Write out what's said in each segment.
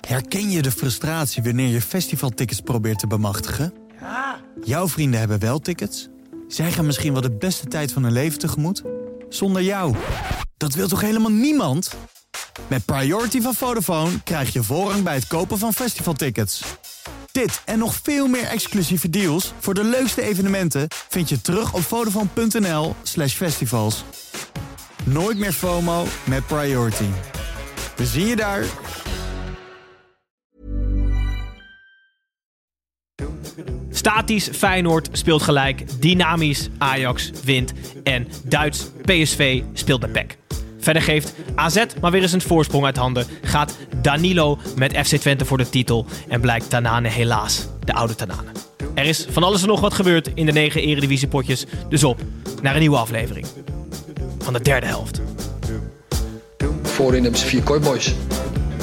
Herken je de frustratie wanneer je festivaltickets probeert te bemachtigen? Jouw vrienden hebben wel tickets. Zij gaan misschien wel de beste tijd van hun leven tegemoet. Zonder jou. Dat wil toch helemaal niemand? Met Priority van Vodafone krijg je voorrang bij het kopen van festivaltickets. Dit en nog veel meer exclusieve deals voor de leukste evenementen vind je terug op vodafone.nl slash festivals. Nooit meer FOMO met Priority. We zien je daar. Statisch Feyenoord speelt gelijk. Dynamisch Ajax wint. En Duits PSV speelt met PEC. Verder geeft AZ maar weer eens een voorsprong uit handen. Gaat Danilo met FC Twente voor de titel. En blijkt Tanane helaas de oude Tanane. Er is van alles en nog wat gebeurd in de negen eredivisiepotjes. Dus op naar een nieuwe aflevering. Van de derde helft. Voorin hebben ze vier kooiboys.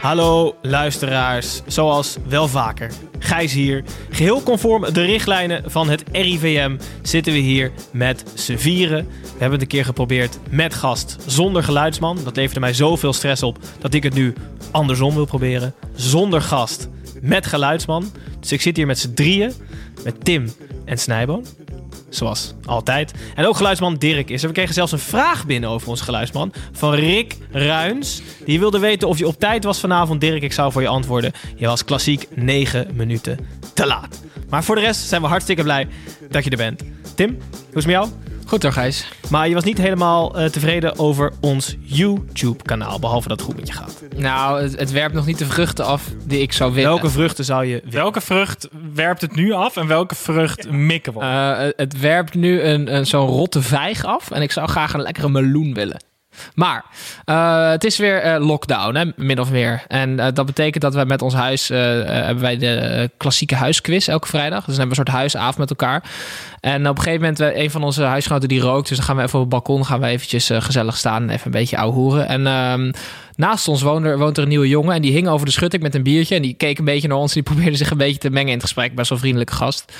Hallo luisteraars, zoals wel vaker. Gijs hier. Geheel conform de richtlijnen van het RIVM zitten we hier met z'n vieren. We hebben het een keer geprobeerd met gast zonder geluidsman. Dat leverde mij zoveel stress op dat ik het nu andersom wil proberen. Zonder gast met geluidsman. Dus ik zit hier met z'n drieën. Met Tim en Snijboon. Zoals altijd. En ook geluidsman Dirk is er. We kregen zelfs een vraag binnen over onze geluidsman. Van Rick Ruins. Die wilde weten of je op tijd was vanavond. Dirk, ik zou voor je antwoorden. Je was klassiek 9 minuten te laat. Maar voor de rest zijn we hartstikke blij dat je er bent. Tim, hoe is het met jou? Goed hoor, Gijs. Maar je was niet helemaal eh, tevreden over ons YouTube-kanaal. Behalve dat het goed met je gaat. Nou, het, het werpt nog niet de vruchten af die ik zou willen. Welke vruchten zou je willen? Welke vrucht werpt het nu af en welke vrucht mikken we op? Eh, het- het werpt nu een, een, zo'n rotte vijg af. En ik zou graag een lekkere meloen willen. Maar eh, het is weer eh, lockdown, hè, min of meer. En eh, dat betekent dat wij met ons huis... hebben wij de klassieke huisquiz elke vrijdag. Dus dan hebben we een soort huisavond met elkaar. En op een gegeven moment, een van onze huisgenoten die rookt... dus dan gaan we even op het balkon gaan we eventjes gezellig staan... en even een beetje ouwehoeren. En ehm, naast ons woont er, woont er een nieuwe jongen... en die hing over de schutting met een biertje... en die keek een beetje naar ons... en die probeerde zich een beetje te mengen in het gesprek. Best wel vriendelijke gast.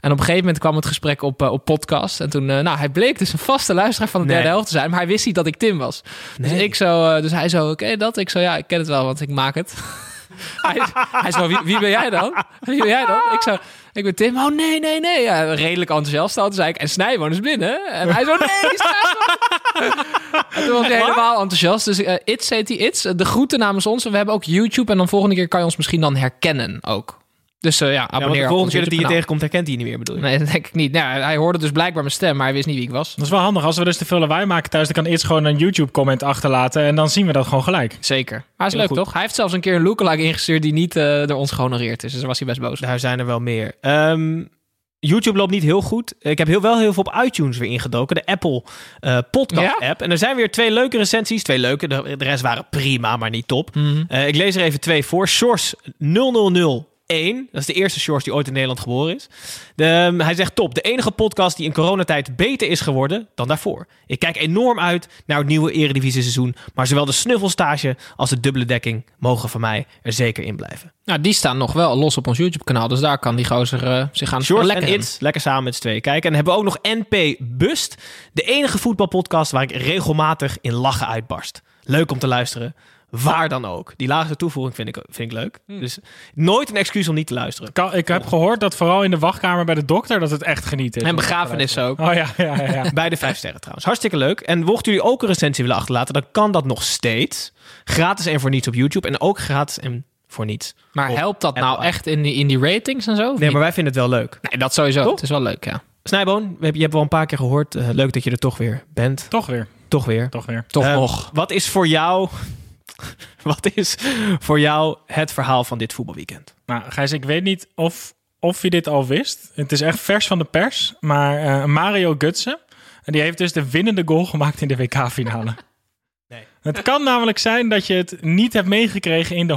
En op een gegeven moment kwam het gesprek op, eh, op podcast. En toen, eh, nou, hij bleek dus een vaste luisteraar van de Nee. derde helft te zijn. Maar hij wist niet dat ik Tim was. Dus, ik zo, eh, dus hij zo, oké, dat? Ik zo, ja, ik ken het wel, want ik maak het. Hij, hij zo, wie, wie ben jij dan? Wie ben jij dan? Ik zo, ik ben Tim. Oh, nee, nee, nee. Ja, redelijk enthousiast al. Toen zei ik, en Snijboon is binnen. En hij zo, nee, Snijboon. En toen was hij helemaal enthousiast. Dus eh It's heet hij It's. De groeten namens ons. We hebben ook YouTube. En dan volgende keer kan je ons misschien dan herkennen ook. Dus eh, ja, abonneer. Ja, de volgende keer dat hij je tegenkomt, herkent hij niet meer, bedoel je? Nee, dat denk ik niet. Nou, hij hoorde dus blijkbaar mijn stem, maar hij wist niet wie ik was. Dat is wel handig. Als we dus te veel lawaai maken thuis, dan kan iets gewoon een YouTube-comment achterlaten. En dan zien we dat gewoon gelijk. Zeker. Maar is leuk, toch? Hij heeft zelfs een keer een lookalike ingestuurd die niet uh, door ons gehonoreerd is. Dus daar was hij best boos. Daar zijn er wel meer. Ehm, YouTube loopt niet heel goed. Ik heb heel, wel heel veel op iTunes weer ingedoken. De Apple eh, podcast app. En er zijn weer twee leuke recensies. Twee leuke. De, rest waren prima, maar niet top. Mhm. Ik lees er even twee voor. Source 000 dat is de eerste Shores die ooit in Nederland geboren is. De, ehm, hij zegt top, de enige podcast die in coronatijd beter is geworden dan daarvoor. Ik kijk enorm uit naar het nieuwe eredivisie seizoen. Maar zowel de snuffelstage als de dubbele dekking mogen van mij er zeker in blijven. Nou, die staan nog wel los op ons YouTube kanaal. Dus daar kan die gozer eh, zich aan Shorts lekker It, lekker samen met z'n tweeën kijken. En hebben we ook nog NP Bust. De enige voetbalpodcast waar ik regelmatig in lachen uitbarst. Leuk om te luisteren waar dan ook. Die laatste toevoeging vind ik, vind ik leuk. Hmm. Dus nooit een excuus om niet te luisteren. Ik heb gehoord dat vooral in de wachtkamer bij de dokter dat het echt genieten is. En begrafenissen ook. Oh ja, ja, ja. ja. Bij de vijf sterren trouwens. Hartstikke leuk. En mochten jullie ook een recensie willen achterlaten, dan kan dat nog steeds. Gratis en voor niets op YouTube. En ook gratis en voor niets. Maar helpt dat nou Apple. echt in die, in die ratings en zo? Nee, maar wij vinden het wel leuk. Nee, dat sowieso. Toch? Het is wel leuk, ja. Snijboon, we hebben- je hebt wel een paar keer gehoord. Eh, leuk dat je er toch weer bent. Toch weer, Toch weer. toch weer. Toch Eh, nog. Wat is voor jou... wat is voor jou het verhaal van dit voetbalweekend? Nou, Gijs, ik weet niet of, of je dit al wist. Het is echt vers van de pers. Maar eh, Mario Gutsen, en die heeft dus de winnende goal gemaakt in de WK-finale. Nee. Het kan namelijk zijn dat je het niet hebt meegekregen in de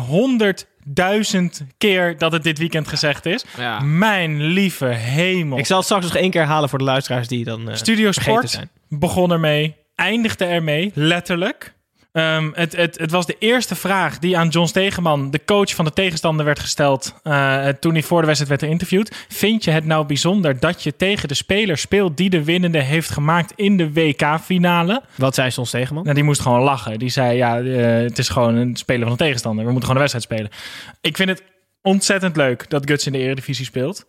duizend keer dat het dit weekend gezegd is. Ja. Mijn lieve hemel. Ik zal het straks nog één keer herhalen voor de luisteraars die dan eh, Studio Sport zijn. begon ermee, eindigde ermee, letterlijk. Ehm, het, het, het was de eerste vraag die aan John Stegeman, de coach van de tegenstander, werd gesteld eh, toen hij voor de wedstrijd werd geïnterviewd. Vind je het nou bijzonder dat je tegen de speler speelt die de winnende heeft gemaakt in de WK-finale? Wat zei Sons Tegenman? Nou, die moest gewoon lachen. Die zei, ja, eh, het is gewoon een speler van de tegenstander. We moeten gewoon een wedstrijd spelen. Ik vind het ontzettend leuk dat Guts in de Eredivisie speelt.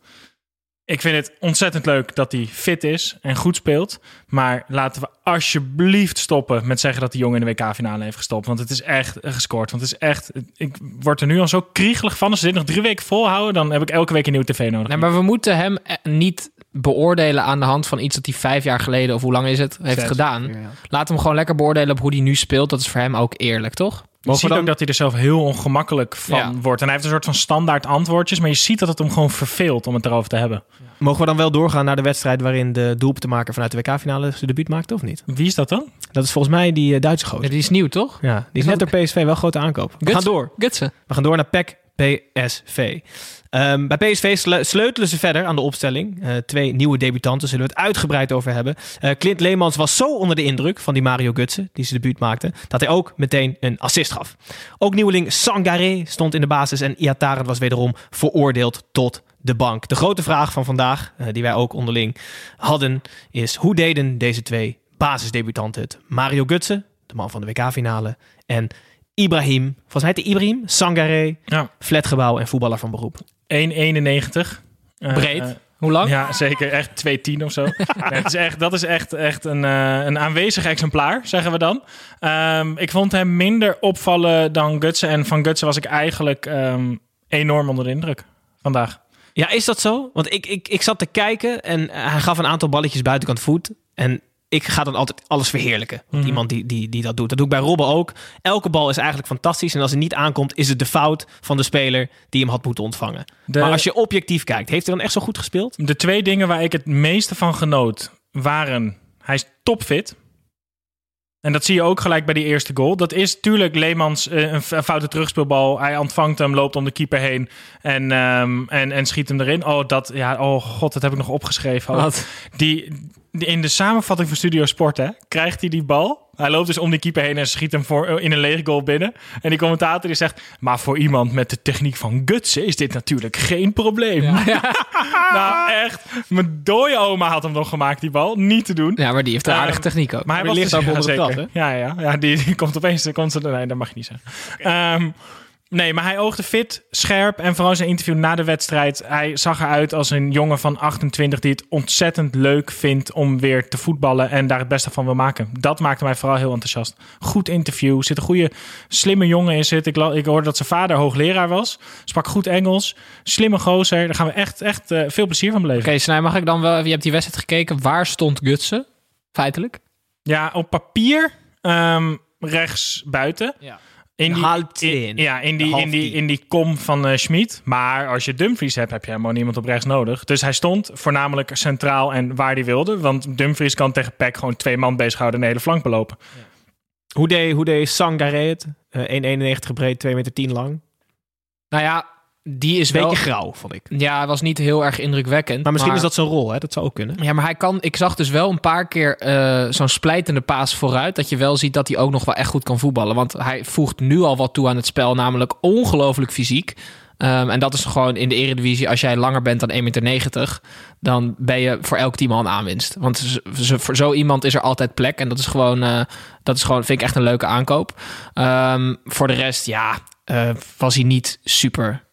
Ik vind het ontzettend leuk dat hij fit is en goed speelt. Maar laten we alsjeblieft stoppen met zeggen dat die jongen in de WK-finale heeft gestopt. Want het is echt gescoord. Want het is echt... Ik word er nu al zo kriegelig van. Als ze dit nog drie weken volhouden, dan heb ik elke week een nieuwe tv nodig. Nee, maar we moeten hem eh, niet beoordelen aan de hand van iets dat hij vijf jaar geleden, of hoe lang is het, heeft Zes. gedaan. Laat hem gewoon lekker beoordelen op hoe hij nu speelt. Dat is voor hem ook eerlijk, toch? Je ziet dan- ook dat hij er zelf heel ongemakkelijk van Ja. wordt. En hij heeft een soort van standaard antwoordjes. Maar je ziet dat het hem gewoon verveelt om het erover te hebben. Mogen we dan wel doorgaan naar de wedstrijd waarin de doelpuntenmaker vanuit de WK-finale zijn debuut maakte of niet? Wie is dat dan? Dat is volgens mij die eh, Duitse Ja, gozer. die is nieuw, toch? Ja, die is Is net dat- door PSV wel grote aankoop. We gaan door. Gutsen. We gaan door naar PEC PSV. Ehm, bij PSV sle- sleutelen ze verder aan de opstelling. Eh, twee nieuwe debutanten, zullen we het uitgebreid over hebben. Eh, Clint Leemans was zo onder de indruk van die Mario Gutsen, die zijn debuut maakte, dat hij ook meteen een assist gaf. Ook nieuweling Sangaré stond in de basis en Iataren was wederom veroordeeld tot de bank. De grote vraag van vandaag, eh, die wij ook onderling hadden, is hoe deden deze twee basisdebutanten het? Mario Gutsen, de man van de WK-finale, en Ibrahim, volgens mij heet hij Ibrahim, Sangaré, Ja. flatgebouw en voetballer van beroep. 1,91. Eh, Breed. eh, Hoe lang? ja, zeker. Echt 2,10 of zo. Nee, het is echt, dat is echt, echt een, eh, een aanwezig exemplaar, zeggen we dan. Ehm, ik vond hem minder opvallen dan Gutsen. En van Gutsen was ik eigenlijk ehm, enorm onder de indruk vandaag. Ja, is dat zo? Want ik, ik, ik zat te kijken en hij gaf een aantal balletjes buitenkant voet. En ik ga dan altijd alles verheerlijken. Want Mhm. iemand die, die, die dat doet. Dat doe ik bij Robben ook. Elke bal is eigenlijk fantastisch. En als het niet aankomt, is het de fout van de speler die hem had moeten ontvangen. De, Maar als je objectief kijkt, heeft hij dan echt zo goed gespeeld? de twee dingen waar ik het meeste van genoot waren... Hij is topfit. En dat zie je ook gelijk bij die eerste goal. Dat is tuurlijk Leemans eh, een foute terugspeelbal. Hij ontvangt hem, loopt om de keeper heen en, ehm, en, en schiet hem erin. Oh, dat, ja, oh god, dat heb ik nog opgeschreven. ook. Wat? Die, die- in de samenvatting van Studio Sport hè, krijgt hij die bal. Hij loopt dus om die keeper heen en schiet hem voor, in een lege goal binnen. En die commentator die zegt... Maar voor iemand met de techniek van Gutsen is dit natuurlijk geen probleem. nou echt, mijn dode oma had hem nog gemaakt, die bal. Niet te doen. Ja, maar die heeft een Ehm, aardige techniek ook. Maar hij Die was ligt dus- ook onder de zeker. Ja, ja, ja die, die komt opeens... Komt ze, nee, dat mag je niet zeggen. Ehm, nee, maar hij oogde fit, scherp. En vooral zijn interview na de wedstrijd. Hij zag eruit als een jongen van 28... die het ontzettend leuk vindt om weer te voetballen... en daar het beste van wil maken. Dat maakte mij vooral heel enthousiast. Goed interview. Zit een goede, slimme jongen in zit. Ik, ik hoorde dat zijn vader hoogleraar was. Sprak goed Engels. Slimme gozer. Daar gaan we echt, echt eh, veel plezier van beleven. Oké, Snij, mag ik dan wel... Je hebt die wedstrijd gekeken. Waar stond Gutsen? Feitelijk. Ja, op papier ehm, rechts buiten. Ja. In die, Half in- tien. ja, in die, Half in, die, in die kom van eh Schmid. Maar als je Dumfries hebt, heb je helemaal niemand op rechts nodig. Dus hij stond voornamelijk centraal en waar hij wilde. Want Dumfries kan tegen Peck gewoon twee man bezighouden en de hele flank belopen. Hoe deed, hoe deed Sangaré het? Eh, 1,91 breed, 2 meter 10 lang. Nou ja, die is Beetje wel... grauw, vond ik. Ja, hij was niet heel erg indrukwekkend. Maar misschien is dat zijn rol, hè? Dat zou ook kunnen. Ja, maar hij kan. Ik zag dus wel een paar keer eh, zo'n splijtende paas vooruit. Dat je wel ziet dat hij ook nog wel echt goed kan voetballen. Want hij voegt nu al wat toe aan het spel, namelijk ongelooflijk fysiek. Ehm, en dat is gewoon in de Eredivisie. Als jij langer bent dan 1,90 meter, dan ben je voor elk team al een aanwinst. Want voor zo iemand is er altijd plek. En dat is gewoon, eh, dat is gewoon vind ik echt een leuke aankoop. Ehm, voor de rest, ja, eh, was hij niet super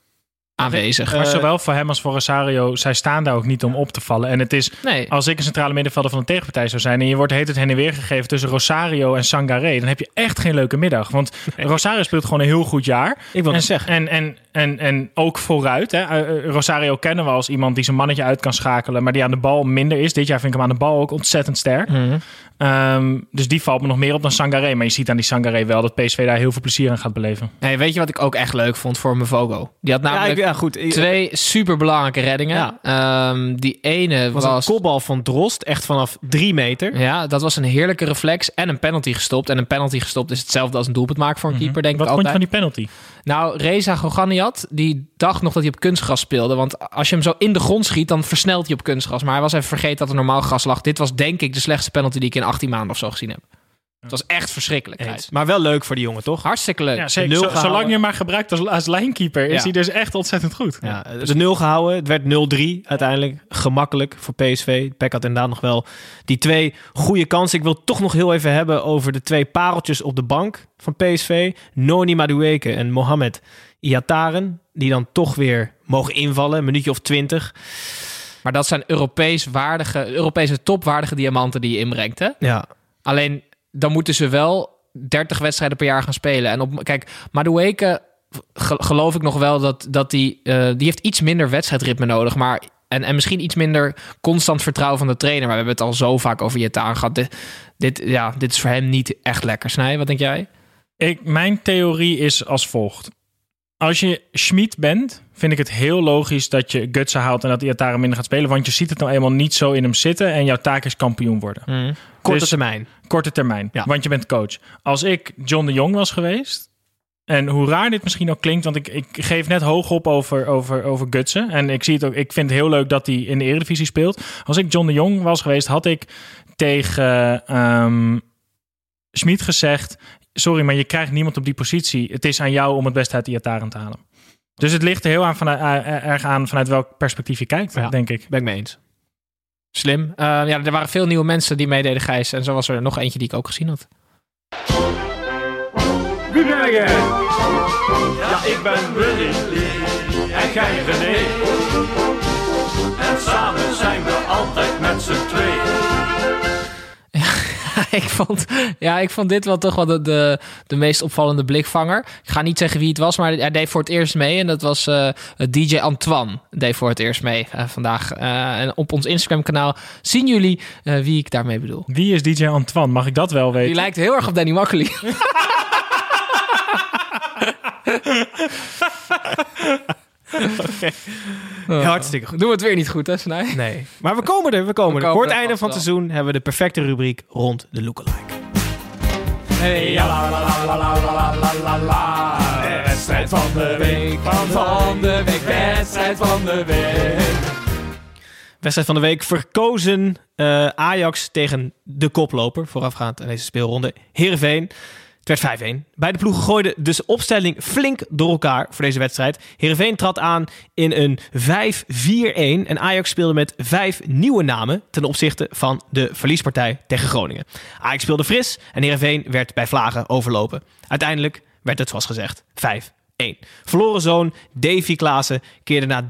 aanwezig. Maar Eh, zowel voor hem als voor Rosario, zij staan daar ook niet om op te vallen. En het is, nee. als ik een centrale middenvelder van de tegenpartij zou zijn... en je wordt heet het heen en weer gegeven tussen Rosario en Sangaré... dan heb je echt geen leuke middag. Want Rosario speelt gewoon een heel goed jaar. Ik wil en, het zeggen. En, en, en, en ook vooruit. Hè. Eh, eh, Rosario kennen we als iemand die zijn mannetje uit kan schakelen... maar die aan de bal minder is. Dit jaar vind ik hem aan de bal ook ontzettend sterk. Mhm. Ehm, dus die valt me nog meer op dan Sangaré. Maar je ziet aan die Sangaré wel dat PSV daar heel veel plezier aan gaat beleven. Nee, weet je wat ik ook echt leuk vond voor Mvogo? Die had Ja, namelijk ik, ja, goed. Ik- twee superbelangrijke reddingen. Ehm, die ene was, was... een kopbal van Drost, echt vanaf drie meter. ja, dat was een heerlijke reflex en een penalty gestopt. En een penalty gestopt is hetzelfde als een doelpunt maken voor een keeper, denk Wat ik vond je altijd. van die penalty? Nou, Reza Goganiat, die dacht nog dat hij op kunstgras speelde. Want als je hem zo in de grond schiet, dan versnelt hij op kunstgras. Maar hij was even vergeten dat er normaal gras lag. Dit was denk ik de slechtste penalty die ik in 18 maanden of zo gezien heb. Het was echt verschrikkelijk. Maar wel leuk voor die jongen, toch? Hartstikke leuk. Ja, zeker. nul Zo- gehouden. zolang je maar gebruikt als, als lijnkeeper, is Ja. hij dus echt ontzettend goed. Ja, de nul gehouden. Het werd 0-3 uiteindelijk. Gemakkelijk voor PSV. Peck had inderdaad nog wel die twee goede kansen. Ik wil toch nog heel even hebben over de twee pareltjes op de bank van PSV. Noni Madueke en Mohamed Iataren. Die dan toch weer mogen invallen. Een minuutje of twintig. Maar dat zijn Europees waardige, Europese topwaardige diamanten die je inbrengt. Hè? Ja, Alleen dan moeten ze wel 30 wedstrijden per jaar gaan spelen. En op, kijk, Madueke ge- geloof ik nog wel dat, dat die, eh, die heeft iets minder wedstrijdritme nodig. Maar, en, en misschien iets minder constant vertrouwen van de trainer. Maar we hebben het al zo vaak over je aan gehad. Dit, dit, ja, dit is voor hem niet echt lekker. Snij, wat denk jij? Ik, mijn theorie is als volgt. Als je Schmid bent, vind ik het heel logisch dat je Gutsen haalt en dat Iataren minder gaat spelen. Want je ziet het nou eenmaal niet zo in hem zitten en jouw taak is kampioen worden. Korte Dus- termijn. Korte termijn, Ja. want je bent coach. Als ik John de Jong was geweest, en hoe raar dit misschien ook klinkt, want ik, ik geef net hoog op over, over, over Gutsen. En ik, zie het ook, ik vind het heel leuk dat hij in de Eredivisie speelt. Als ik John de Jong was geweest, had ik tegen ehm Schmid gezegd... Sorry, maar je krijgt niemand op die positie. Het is aan jou om het beste uit Iataren te halen. Dus het ligt er heel aan vanuit, eh, erg aan vanuit welk perspectief je kijkt, Ja. denk ik. Ben ik mee eens. Slim. Eh, ja, er waren veel nieuwe mensen die meededen, Gijs. En zo was er nog eentje die ik ook gezien had. Wie ben? Ja, ik ben Willy en jij René. En samen zijn we altijd met z'n tweeën. ik, vond, ja, ik vond dit wel toch wel de, de, de meest opvallende blikvanger. Ik ga niet zeggen wie het was, maar hij deed voor het eerst mee. En dat was eh, DJ Antoine. Deed voor het eerst mee eh, vandaag. Eh, en op ons Instagram-kanaal zien jullie wie ik daarmee bedoel. Wie is DJ Antoine? Mag ik dat wel weten? Die lijkt heel erg op Danny Makkely. okay. Hartstikke goed. Doen we het weer niet goed, hè, Snij? Nee. Maar we komen er, we komen, we er. Het einde van het seizoen hebben we de perfecte rubriek rond de lookalike. Hey, wedstrijd van de week, van, van de week, wedstrijd van de week. Wedstrijd van de week verkozen eh, Ajax tegen de koploper voorafgaand aan deze speelronde. Heerenveen. Het werd 5-1. Beide ploegen gooiden dus opstelling flink door elkaar voor deze wedstrijd. Heerenveen trad aan in een 5-4-1 en Ajax speelde met vijf nieuwe namen ten opzichte van de verliespartij tegen Groningen. Ajax speelde fris en Heerenveen werd bij vlagen overlopen. Uiteindelijk werd het zoals gezegd 5-1. Verloren zoon Davy Klaassen keerde na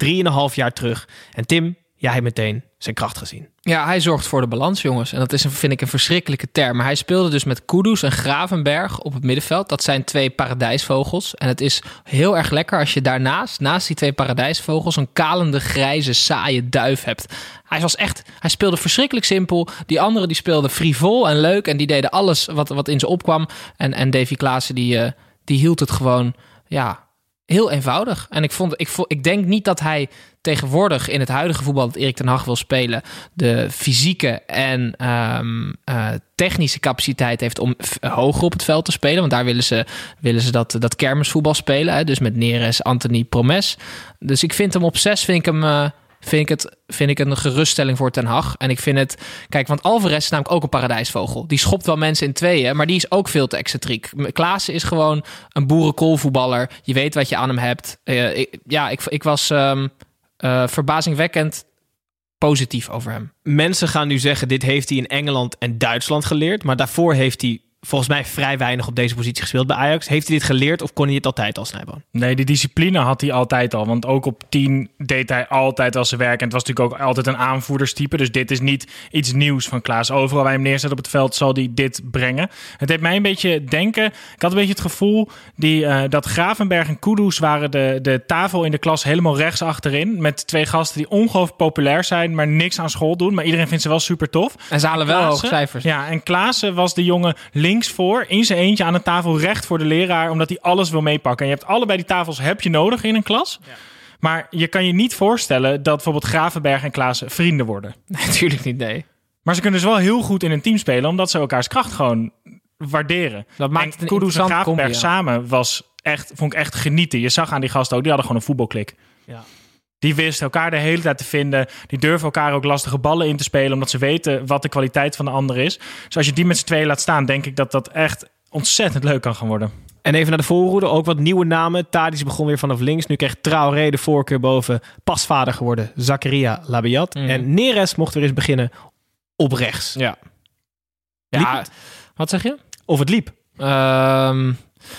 3,5 jaar terug. En Tim, jij meteen zijn kracht gezien. Ja, hij zorgt voor de balans, jongens. En dat is een, vind ik een verschrikkelijke term. Maar hij speelde dus met Kudus en Gravenberg op het middenveld. Dat zijn twee paradijsvogels. En het is heel erg lekker als je daarnaast, naast die twee paradijsvogels, een kalende, grijze, saaie duif hebt. Hij was echt, hij speelde verschrikkelijk simpel. Die anderen die speelden frivol en leuk. En die deden alles wat, wat in ze opkwam. En, en Davy Klaassen, die, eh, die hield het gewoon, ja, heel eenvoudig. En ik, vond, ik, ik denk niet dat hij tegenwoordig in het huidige voetbal dat Erik ten Hag wil spelen, de fysieke en ehm, eh, technische capaciteit heeft om hoger op het veld te spelen. Want daar willen ze, willen ze dat, dat kermisvoetbal spelen. Hè? Dus met Neres, Anthony, Promes. Dus ik vind hem op zes, vind ik hem... eh, Vind ik, het, vind ik een geruststelling voor Ten Hag. En ik vind het... Kijk, want Alvarez is namelijk ook een paradijsvogel. Die schopt wel mensen in tweeën, maar die is ook veel te excentriek. Klaassen is gewoon een boerenkoolvoetballer. Je weet wat je aan hem hebt. Eh, ja, ik, ik was ehm, eh, verbazingwekkend positief over hem. Mensen gaan nu zeggen, dit heeft hij in Engeland en Duitsland geleerd. Maar daarvoor heeft hij volgens mij vrij weinig op deze positie gespeeld bij Ajax. Heeft hij dit geleerd of kon hij het altijd al snijden? Nee, die discipline had hij altijd al. Want ook op 10 deed hij altijd al zijn werk. En het was natuurlijk ook altijd een aanvoerderstype. Dus dit is niet iets nieuws van Klaas. Overal waar hij hem neerzet op het veld zal hij dit brengen. Het deed mij een beetje denken. Ik had een beetje het gevoel die, eh, dat Gravenberg en Kudus waren de, de tafel in de klas helemaal rechts achterin. Met twee gasten die ongelooflijk populair zijn, maar niks aan school doen. Maar iedereen vindt ze wel super tof. En ze halen wel hoge cijfers. Ja, en Klaassen was de jongen links voor, in zijn eentje aan de tafel, recht voor de leraar, omdat hij alles wil meepakken. En je hebt allebei die tafels heb je nodig in een klas. Maar je kan je niet voorstellen dat bijvoorbeeld Gravenberg en Klaassen vrienden worden. Natuurlijk niet, nee. Maar ze kunnen dus wel heel goed in een team spelen, omdat ze elkaars kracht gewoon waarderen. Dat maakt en het een Kudus en Gravenberg combi, ja. samen was echt, vond ik echt genieten. Je zag aan die gasten ook, die hadden gewoon een voetbalklik. Ja. Die wisten elkaar de hele tijd te vinden. Die durven elkaar ook lastige ballen in te spelen, omdat ze weten wat de kwaliteit van de ander is. Dus als je die met z'n tweeën laat staan, denk ik dat dat echt ontzettend leuk kan gaan worden. En even naar de voorhoede, ook wat nieuwe namen. Tadic begon weer vanaf links. Nu kreeg Traoré de voorkeur boven pasvader geworden Zakaria Labiat. Mhm. En Neres mocht weer eens beginnen op rechts. Ja. Ja, wat zeg je? Of het liep. Ehm,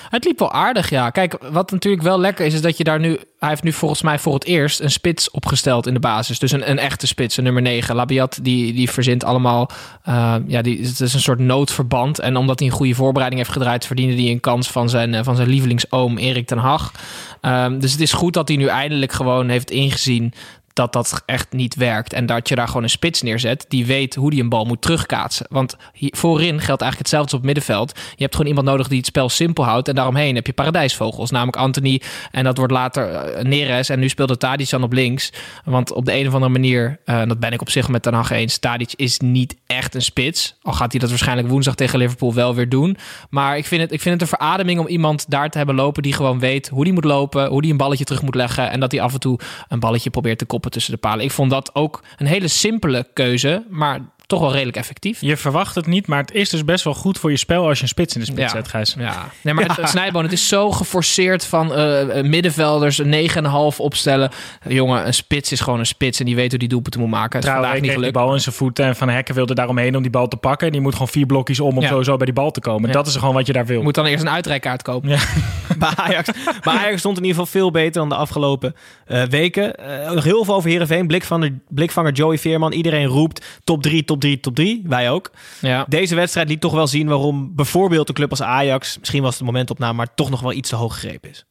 het liep wel aardig, ja. Kijk, wat natuurlijk wel lekker is, is dat je daar nu... Hij heeft nu volgens mij voor het eerst een spits opgesteld in de basis. Dus een, een echte spits, een nummer 9. Labiat, die, die verzint allemaal... eh, ja, die, het is een soort noodverband. En omdat hij een goede voorbereiding heeft gedraaid... verdiende hij een kans van zijn, eh, van zijn lievelingsoom Erik ten Hag. Ehm, dus het is goed dat hij nu eindelijk gewoon heeft ingezien dat dat echt niet werkt. En dat je daar gewoon een spits neerzet die weet hoe die een bal moet terugkaatsen. Want hier, voorin geldt eigenlijk hetzelfde als op middenveld. Je hebt gewoon iemand nodig die het spel simpel houdt. En daaromheen heb je paradijsvogels, namelijk Anthony. En dat wordt later eh, Neres. En nu speelde Tadic dan op links. Want op de een of andere manier, en dat ben ik op zich met Ten Hag eens... Tadic is niet echt een spits. Al gaat hij dat waarschijnlijk woensdag tegen Liverpool wel weer doen. Maar ik vind het, ik vind het een verademing om iemand daar te hebben lopen... die gewoon weet hoe die moet lopen, hoe die een balletje terug moet leggen... en dat hij af en toe een balletje probeert te koppen tussen de palen. Ik vond dat ook een hele simpele keuze, maar toch wel redelijk effectief. Je verwacht het niet, maar het is dus best wel goed voor je spel als je een spits in de spits Ja. zet, Gijs. Ja, nee, maar het, Snijboon, het is zo geforceerd van eh, middenvelders een 9,5 opstellen. Jongen, een spits is gewoon een spits en die weet hoe die doelpunten moet maken. Het is Traoré vandaag niet gelukt. bal in zijn voeten en Van Hekken wilde daaromheen om die bal te pakken. En die moet gewoon vier blokjes om om Ja. sowieso bij die bal te komen. Ja. Dat is gewoon wat je daar wil. Je moet dan eerst een uitrijkaart kopen. Ja. bij Ajax. Maar Ajax stond in ieder geval veel beter dan de afgelopen eh, weken. Eh, nog heel veel over Heerenveen. Blikvanger, blikvanger Joey Veerman. Iedereen roept top 3, top 3, top 3. Wij ook. Ja. Deze wedstrijd liet toch wel zien waarom bijvoorbeeld een club als Ajax... misschien was het momentopname, maar toch nog wel iets te hoog gegrepen is.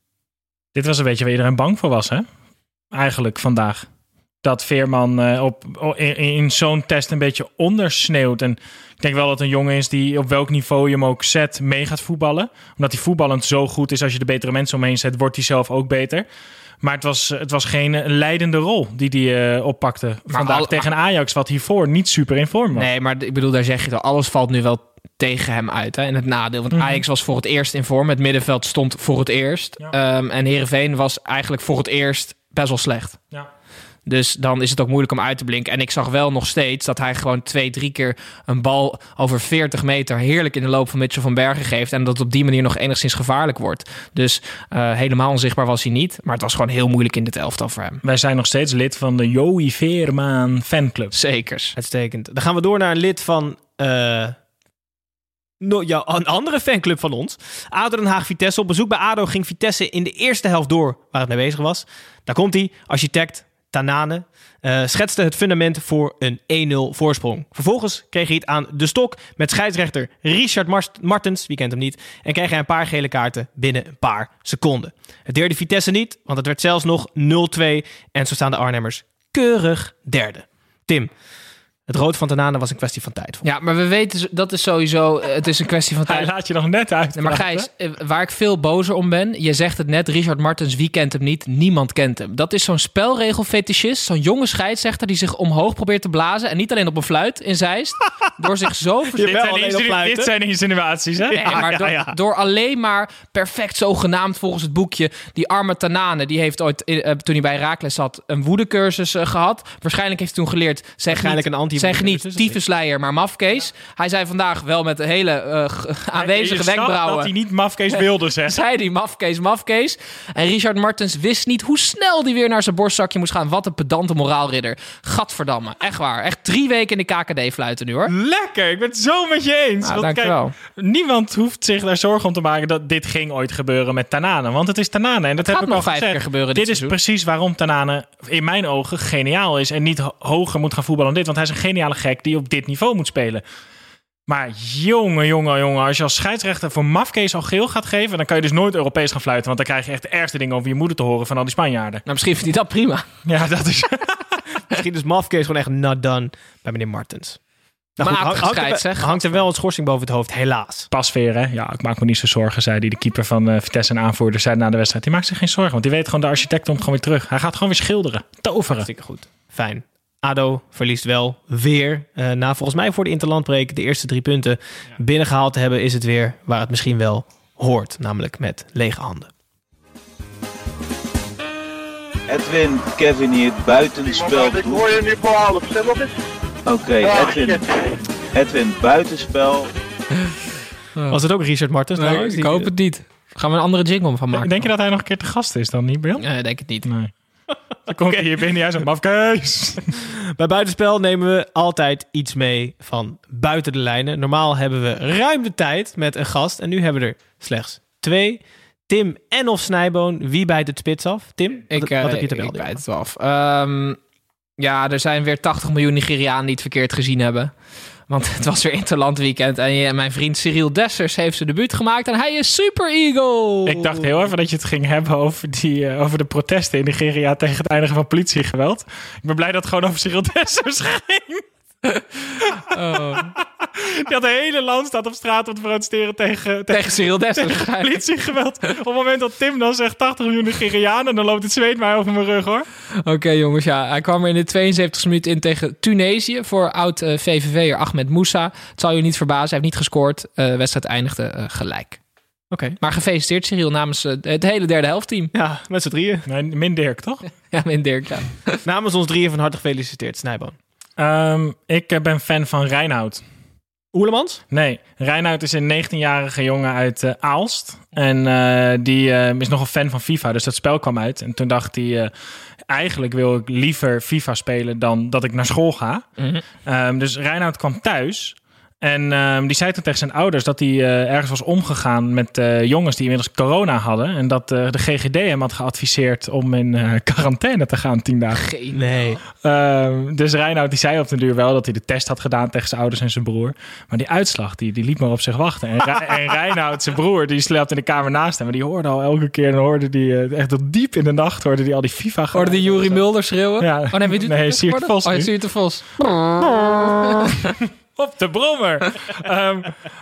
Dit was een beetje waar iedereen bang voor was, hè? Eigenlijk vandaag. Dat Veerman eh, op, in, in zo'n test een beetje ondersneeuwt. En ik denk wel dat een jongen is die op welk niveau je hem ook zet mee gaat voetballen. Omdat hij voetballend zo goed is. Als je de betere mensen omheen zet, wordt hij zelf ook beter. Maar het was, het was geen eh, leidende rol die hij eh, oppakte vandaag al- tegen Ajax. Wat hiervoor niet super in vorm was. Nee, maar ik bedoel, daar zeg je al. Alles valt nu wel tegen hem uit. Hè? En het nadeel. Want Mhm. Ajax was voor het eerst in vorm. Het middenveld stond voor het eerst. Ja. Ehm, en Heerenveen was eigenlijk voor het eerst best wel slecht. Ja. Dus dan is het ook moeilijk om uit te blinken. En ik zag wel nog steeds dat hij gewoon twee, drie keer een bal over 40 meter heerlijk in de loop van Mitchell van Bergen geeft. En dat het op die manier nog enigszins gevaarlijk wordt. Dus eh, helemaal onzichtbaar was hij niet. Maar het was gewoon heel moeilijk in dit elftal voor hem. Wij zijn nog steeds lid van de Joey Veerman fanclub. Zekers. Uitstekend. Dan gaan we door naar een lid van... eh, no, ja, een andere fanclub van ons. ADO Den Haag Vitesse. Op bezoek bij ADO ging Vitesse in de eerste helft door waar het mee bezig was. Daar komt hij, architect Tanane. eh, schetste het fundament voor een 1-0 voorsprong. Vervolgens kreeg hij het aan de stok met scheidsrechter Richard Martens, wie kent hem niet, en kreeg hij een paar gele kaarten binnen een paar seconden. Het deerde Vitesse niet, want het werd zelfs nog 0-2 en zo staan de Arnhemmers keurig derde. Tim, het rood van Tanane was een kwestie van tijd. Ja, maar we weten, dat is sowieso, het is een kwestie van Hij tijd. laat je nog net uit. Nee, maar Gijs, eh, waar ik veel bozer om ben, je zegt het net, Richard Martens, wie kent hem niet? Niemand kent hem. Dat is zo'n spelregelfetischist, zo'n jonge scheidsrechter die zich omhoog probeert te blazen. En niet alleen op een fluit in Zeist, door zich zo vers- dit, wel zijn alleen op insinu- fluiten. dit zijn insinuaties, hè? Nee, maar ja, door, ja. door alleen maar perfect zogenaamd volgens het boekje. Die arme Tanane, die heeft ooit, eh, toen hij bij Raakles zat, een woedecursus eh, gehad. Waarschijnlijk heeft hij toen geleerd, zeg Waarschijnlijk niet, een anti- zeg niet tyfusleier, maar mafkees. Hij zei vandaag wel met een hele eh, aanwezige wenkbrauwen. dat hij niet mafkees wilde zeggen. zei die mafkees, mafkees. En Richard Martens wist niet hoe snel die weer naar zijn borstzakje moest gaan. Wat een pedante moraalridder. Gadverdamme. Echt waar. Echt drie weken in de KKD fluiten nu hoor. Lekker, ik ben het zo met je eens. Nou, Want dankjewel. niemand hoeft zich daar zorgen om te maken dat dit ging ooit gebeuren met Tanane. Want het is Tanane. En dat heb ik nog al vijf gezegd. keer gebeuren dit Dit is precies waarom Tanane in mijn ogen geniaal is. En niet ho- hoger moet gaan voetballen dan dit. Want hij is een geniale gek die op dit niveau moet spelen. Maar jongen, jongen, jongen. Als je als scheidsrechter voor mafkees al geel gaat geven... dan kan je dus nooit Europees gaan fluiten. Want dan krijg je echt de ergste dingen over je moeder te horen van al die Spanjaarden. Nou, misschien vindt hij dat prima. Ja, dat is... Misschien is Mafkees gewoon echt not done bij meneer Martens. Nou goed, Matige hangt, er, hangt er wel een schorsing boven het hoofd, helaas. Pasveer, hè? Ja, ik maak me niet zo zorgen, zei hij. De keeper van eh, Vitesse en aanvoerder zei na de wedstrijd. Die maakt zich geen zorgen, want die weet gewoon de architect komt gewoon weer terug. Hij gaat gewoon weer schilderen. Toveren. Hartstikke goed. Fijn. ADO verliest wel weer. Eh, na volgens mij voor de interlandbreek de eerste drie punten binnengehaald te hebben... is het weer waar het misschien wel hoort. Namelijk met lege handen. Edwin, Kevin hier, het buitenspel. Ik hoor je nu voor half, wat is Oké, Edwin. Edwin, buitenspel. Was het ook Richard Martens? Nee, ik hoop het niet. Gaan we een andere jingle van maken? Denk je dat hij nog een keer te gast is dan, niet, Bril? Nee, denk het niet. Nee. Dan komt hij hier binnen, jij zo'n mafkees. Bij buitenspel nemen we altijd iets mee van buiten de lijnen. Normaal hebben we ruim de tijd met een gast. En nu hebben we er slechts twee. Tim en of Snijboon. Wie bijt het spits af? Tim, Ik, wat, eh, wat heb je te ik melden? bijt het af. Ehm, ja, er zijn weer 80 miljoen Nigerianen die het verkeerd gezien hebben. Want het was weer Interland weekend. En mijn vriend Cyril Dessers heeft zijn debuut gemaakt. En hij is Super Eagle. Ik dacht heel even dat je het ging hebben over, die, eh, over de protesten in Nigeria tegen het eindigen van politiegeweld. Ik ben blij dat het gewoon over Cyril Dessers ging. Oh. Die had een hele land staat op straat om te protesteren tegen, Tegen Cyril Dessers. tegen politiegeweld. Op het moment dat Tim dan zegt 80 miljoen Nigerianen, dan loopt het zweet mij over mijn rug hoor. Oké jongens, ja. Hij kwam er in de 72 minuut in tegen Tunesië voor oud eh, VVV'er Ahmed Moussa. Het zal je niet verbazen, hij heeft niet gescoord. Eh, de wedstrijd eindigde eh, gelijk. Oké. Maar gefeliciteerd Cyril namens het hele derde helftteam. Ja, met z'n drieën. Nee, min Dirk toch? Ja, min Dirk. Ja. Namens ons drieën van harte gefeliciteerd, Snijboon. Ehm, ik ben fan van Reinoud. Oerlemans? Nee, Reinoud is een 19-jarige jongen uit eh, Aalst. En eh, die eh, is nogal fan van FIFA, dus dat spel kwam uit. En toen dacht hij, eigenlijk wil ik liever FIFA spelen dan dat ik naar school ga. Mhm. Ehm, dus Reinoud kwam thuis. En ehm, die zei toen tegen zijn ouders dat hij eh, ergens was omgegaan met eh, jongens die inmiddels corona hadden. En dat eh, de GGD hem had geadviseerd om in eh, quarantaine te gaan tien dagen. Geen. Nee. Ehm, dus Reinoud die zei op den duur wel dat hij de test had gedaan tegen zijn ouders en zijn broer. Maar die uitslag die, die liet maar op zich wachten. En, Re- en Reinoud, zijn broer, die slaapt in de kamer naast hem. Maar die hoorde al elke keer, dan hoorde die echt tot diep in de nacht, hoorde die al die FIFA Hoorde die Juri Mulder schreeuwen? Ja. Oh nee, wie doet Nee, het? Siert Vos Oh. Siert de Vos. Op de brommer. Ehm,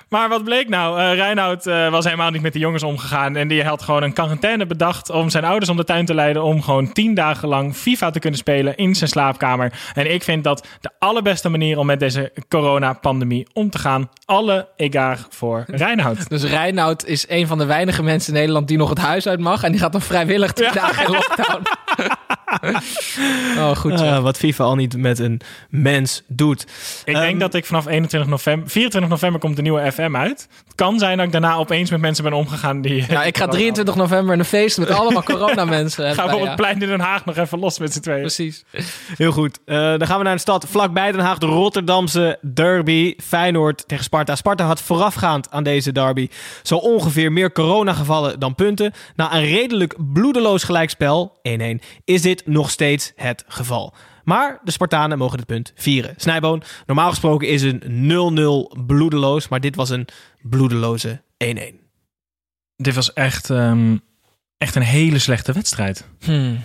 maar wat bleek nou? Eh Reinoud eh, was helemaal niet met de jongens omgegaan. En die had gewoon een quarantaine bedacht om zijn ouders om de tuin te leiden. Om gewoon tien dagen lang FIFA te kunnen spelen in zijn slaapkamer. En ik vind dat de allerbeste manier om met deze coronapandemie om te gaan. Alle egaar voor Reinoud. Dus Reinoud is een van de weinige mensen in Nederland die nog het huis uit mag. En die gaat dan vrijwillig tien dagen in lockdown. oh, goed. Ah, wat FIFA al niet met een mens doet. Ik Ehm, denk dat ik vanaf 21 november, 24 november komt de nieuwe FM uit. Het kan zijn dat ik daarna opeens met mensen ben omgegaan die... Ja, ik ga 23 november een feest met allemaal coronamensen. Gaan we op het plein in Den Haag nog even los met z'n tweeën. Precies. Heel goed. Eh, dan gaan we naar een stad vlakbij Den Haag. De Rotterdamse derby. Feyenoord tegen Sparta. Sparta had voorafgaand aan deze derby zo ongeveer meer coronagevallen dan punten. Na een redelijk bloedeloos gelijkspel, 1-1, is dit nog steeds het geval. Maar de Spartanen mogen het punt vieren. Snijboon, normaal gesproken is een 0-0 bloedeloos, maar dit was een bloedeloze 1-1. Dit was echt, ehm, echt een hele slechte wedstrijd. Hmm.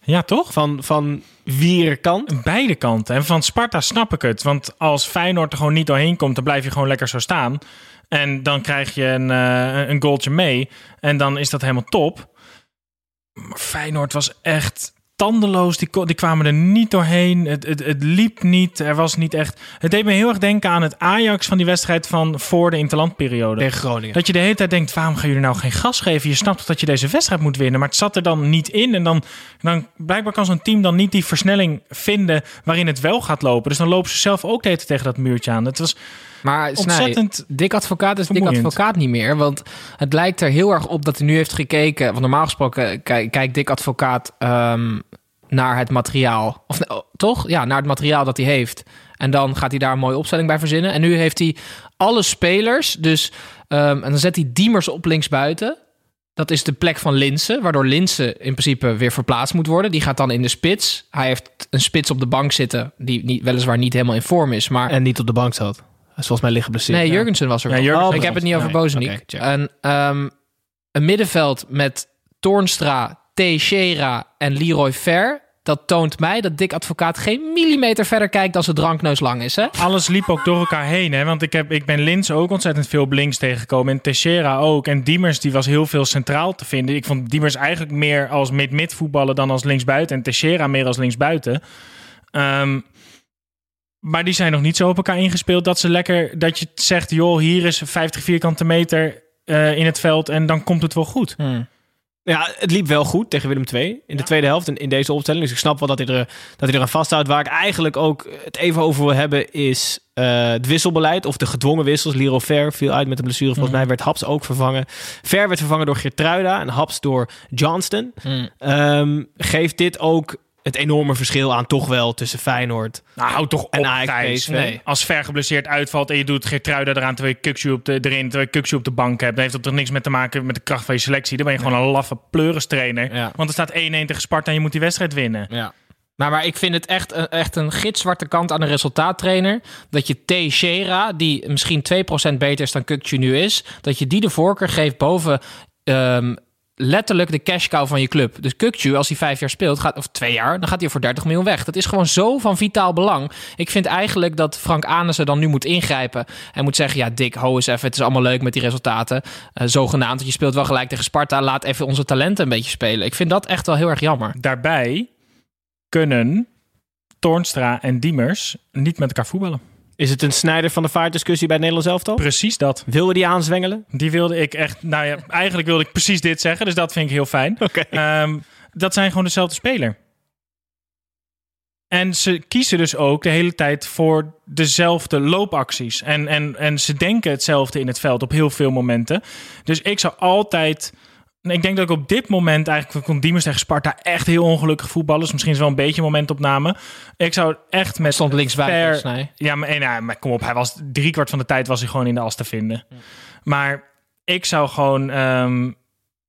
Ja, toch? Van, van wierkant. Beide kanten. En van Sparta snap ik het. Want als Feyenoord er gewoon niet doorheen komt, dan blijf je gewoon lekker zo staan. En dan krijg je een, eh, een goaltje mee. En dan is dat helemaal top. Maar Feyenoord was echt tandeloos. Die, die kwamen er niet doorheen. Het, het, het liep niet. Er was niet echt... Het deed me heel erg denken aan het Ajax van die wedstrijd van voor de interlandperiode. Tegen Groningen. Dat je de hele tijd denkt, waarom gaan jullie nou geen gas geven? Je snapt dat je deze wedstrijd moet winnen. Maar het zat er dan niet in. En dan, dan blijkbaar kan zo'n team dan niet die versnelling vinden waarin het wel gaat lopen. Dus dan lopen ze zelf ook de hele tijd tegen dat muurtje aan. Het was Maar Snij, ontzettend... Dick Advocaat is vermoeiend. Advocaat niet meer. Want het lijkt er heel erg op dat hij nu heeft gekeken. Want normaal gesproken kijk- kijkt Dick Advocaat ehm, naar het materiaal. Of oh, toch? Ja, naar het materiaal dat hij heeft. En dan gaat hij daar een mooie opstelling bij verzinnen. En nu heeft hij alle spelers. Dus, ehm, en dan zet hij Diemers op linksbuiten. Dat is de plek van Linsen, waardoor Linsen in principe weer verplaatst moet worden. Die gaat dan in de spits. Hij heeft een spits op de bank zitten, die niet, weliswaar niet helemaal in vorm is. Maar En niet op de bank zat. Volgens mij liggen blessure. Nee, Jurgensen was er Ja, wel. Jurgensen ik heb het niet er. over Nee, Bozeniek. en, ehm, een middenveld met Toornstra, Teixeira en Leroy Fer. Dat toont mij dat Dick Advocaat geen millimeter verder kijkt dan zijn drankneus lang is. Hè? Alles liep ook door elkaar heen. Hè? Want ik, heb, ik ben Lins ook ontzettend veel op links tegengekomen. En Teixeira ook. En Diemers die was heel veel centraal te vinden. Ik vond Diemers eigenlijk meer als mid-mid voetballen dan als linksbuiten. En Teixeira meer als linksbuiten. Ehm, maar die zijn nog niet zo op elkaar ingespeeld dat ze lekker... Dat je zegt, joh, hier is 50 vierkante meter eh, in het veld en dan komt het wel goed. Ja, het liep wel goed tegen Willem II in de tweede helft in, in deze opstelling. Dus ik snap wel dat hij, er, dat hij er aan vasthoudt. Waar ik eigenlijk ook het even over wil hebben is eh, het wisselbeleid of de gedwongen wissels. Liro Ver viel uit met een blessure. Volgens mij werd Haps ook vervangen. Ver werd vervangen door Geertruida en Haps door Johnston. Ehm, geeft dit ook het enorme verschil aan toch wel tussen Feyenoord Nou, houd toch en op, Thijs. Nee. Als ver geblesseerd uitvalt en je doet Geertruida eraan terwijl je op de, erin, terwijl je op de bank hebt, dan heeft dat toch niks met te maken met de kracht van je selectie. Dan ben je gewoon een laffe pleurenstrainer. Ja. Want er staat 1-1 tegen Sparta en je moet die wedstrijd winnen. Ja. Maar, maar ik vind het echt, een- echt een gitzwarte kant aan een resultaattrainer. Dat je Teixeira, die misschien 2% beter is dan Kukcu nu is... dat je die de voorkeur geeft boven ehm, letterlijk de cash cow van je club. Dus Kukcu, als hij vijf jaar speelt, gaat, of twee jaar... dan gaat hij voor 30 miljoen weg. Dat is gewoon zo van vitaal belang. Ik vind eigenlijk dat Frank Anessen dan nu moet ingrijpen... en moet zeggen, ja Dick, ho eens even, het is allemaal leuk met die resultaten. Eh, zogenaamd, want je speelt wel gelijk tegen Sparta... laat even onze talenten een beetje spelen. Ik vind dat echt wel heel erg jammer. Daarbij kunnen Toornstra en Diemers niet met elkaar voetballen. Is het een snijder van de vaartdiscussie bij het Nederlands elftal? Precies dat. Wilde die aanzwengelen? Die wilde ik echt. Nou ja, eigenlijk wilde ik precies dit zeggen. Dus dat vind ik heel fijn. Oké. Ehm, dat zijn gewoon dezelfde speler. En ze kiezen dus ook de hele tijd voor dezelfde loopacties. En, en, en ze denken hetzelfde in het veld op heel veel momenten. Dus ik zou altijd. Ik denk dat ik op dit moment eigenlijk kon Diemers tegen Sparta echt heel ongelukkig voetballen. Dus misschien is wel een beetje momentopname. Ik zou echt met Stond linksbuiten, Ver-. Ja, maar, en, ja, maar kom op, hij was driekwart van de tijd was hij gewoon in de as te vinden. Maar ik zou gewoon ehm,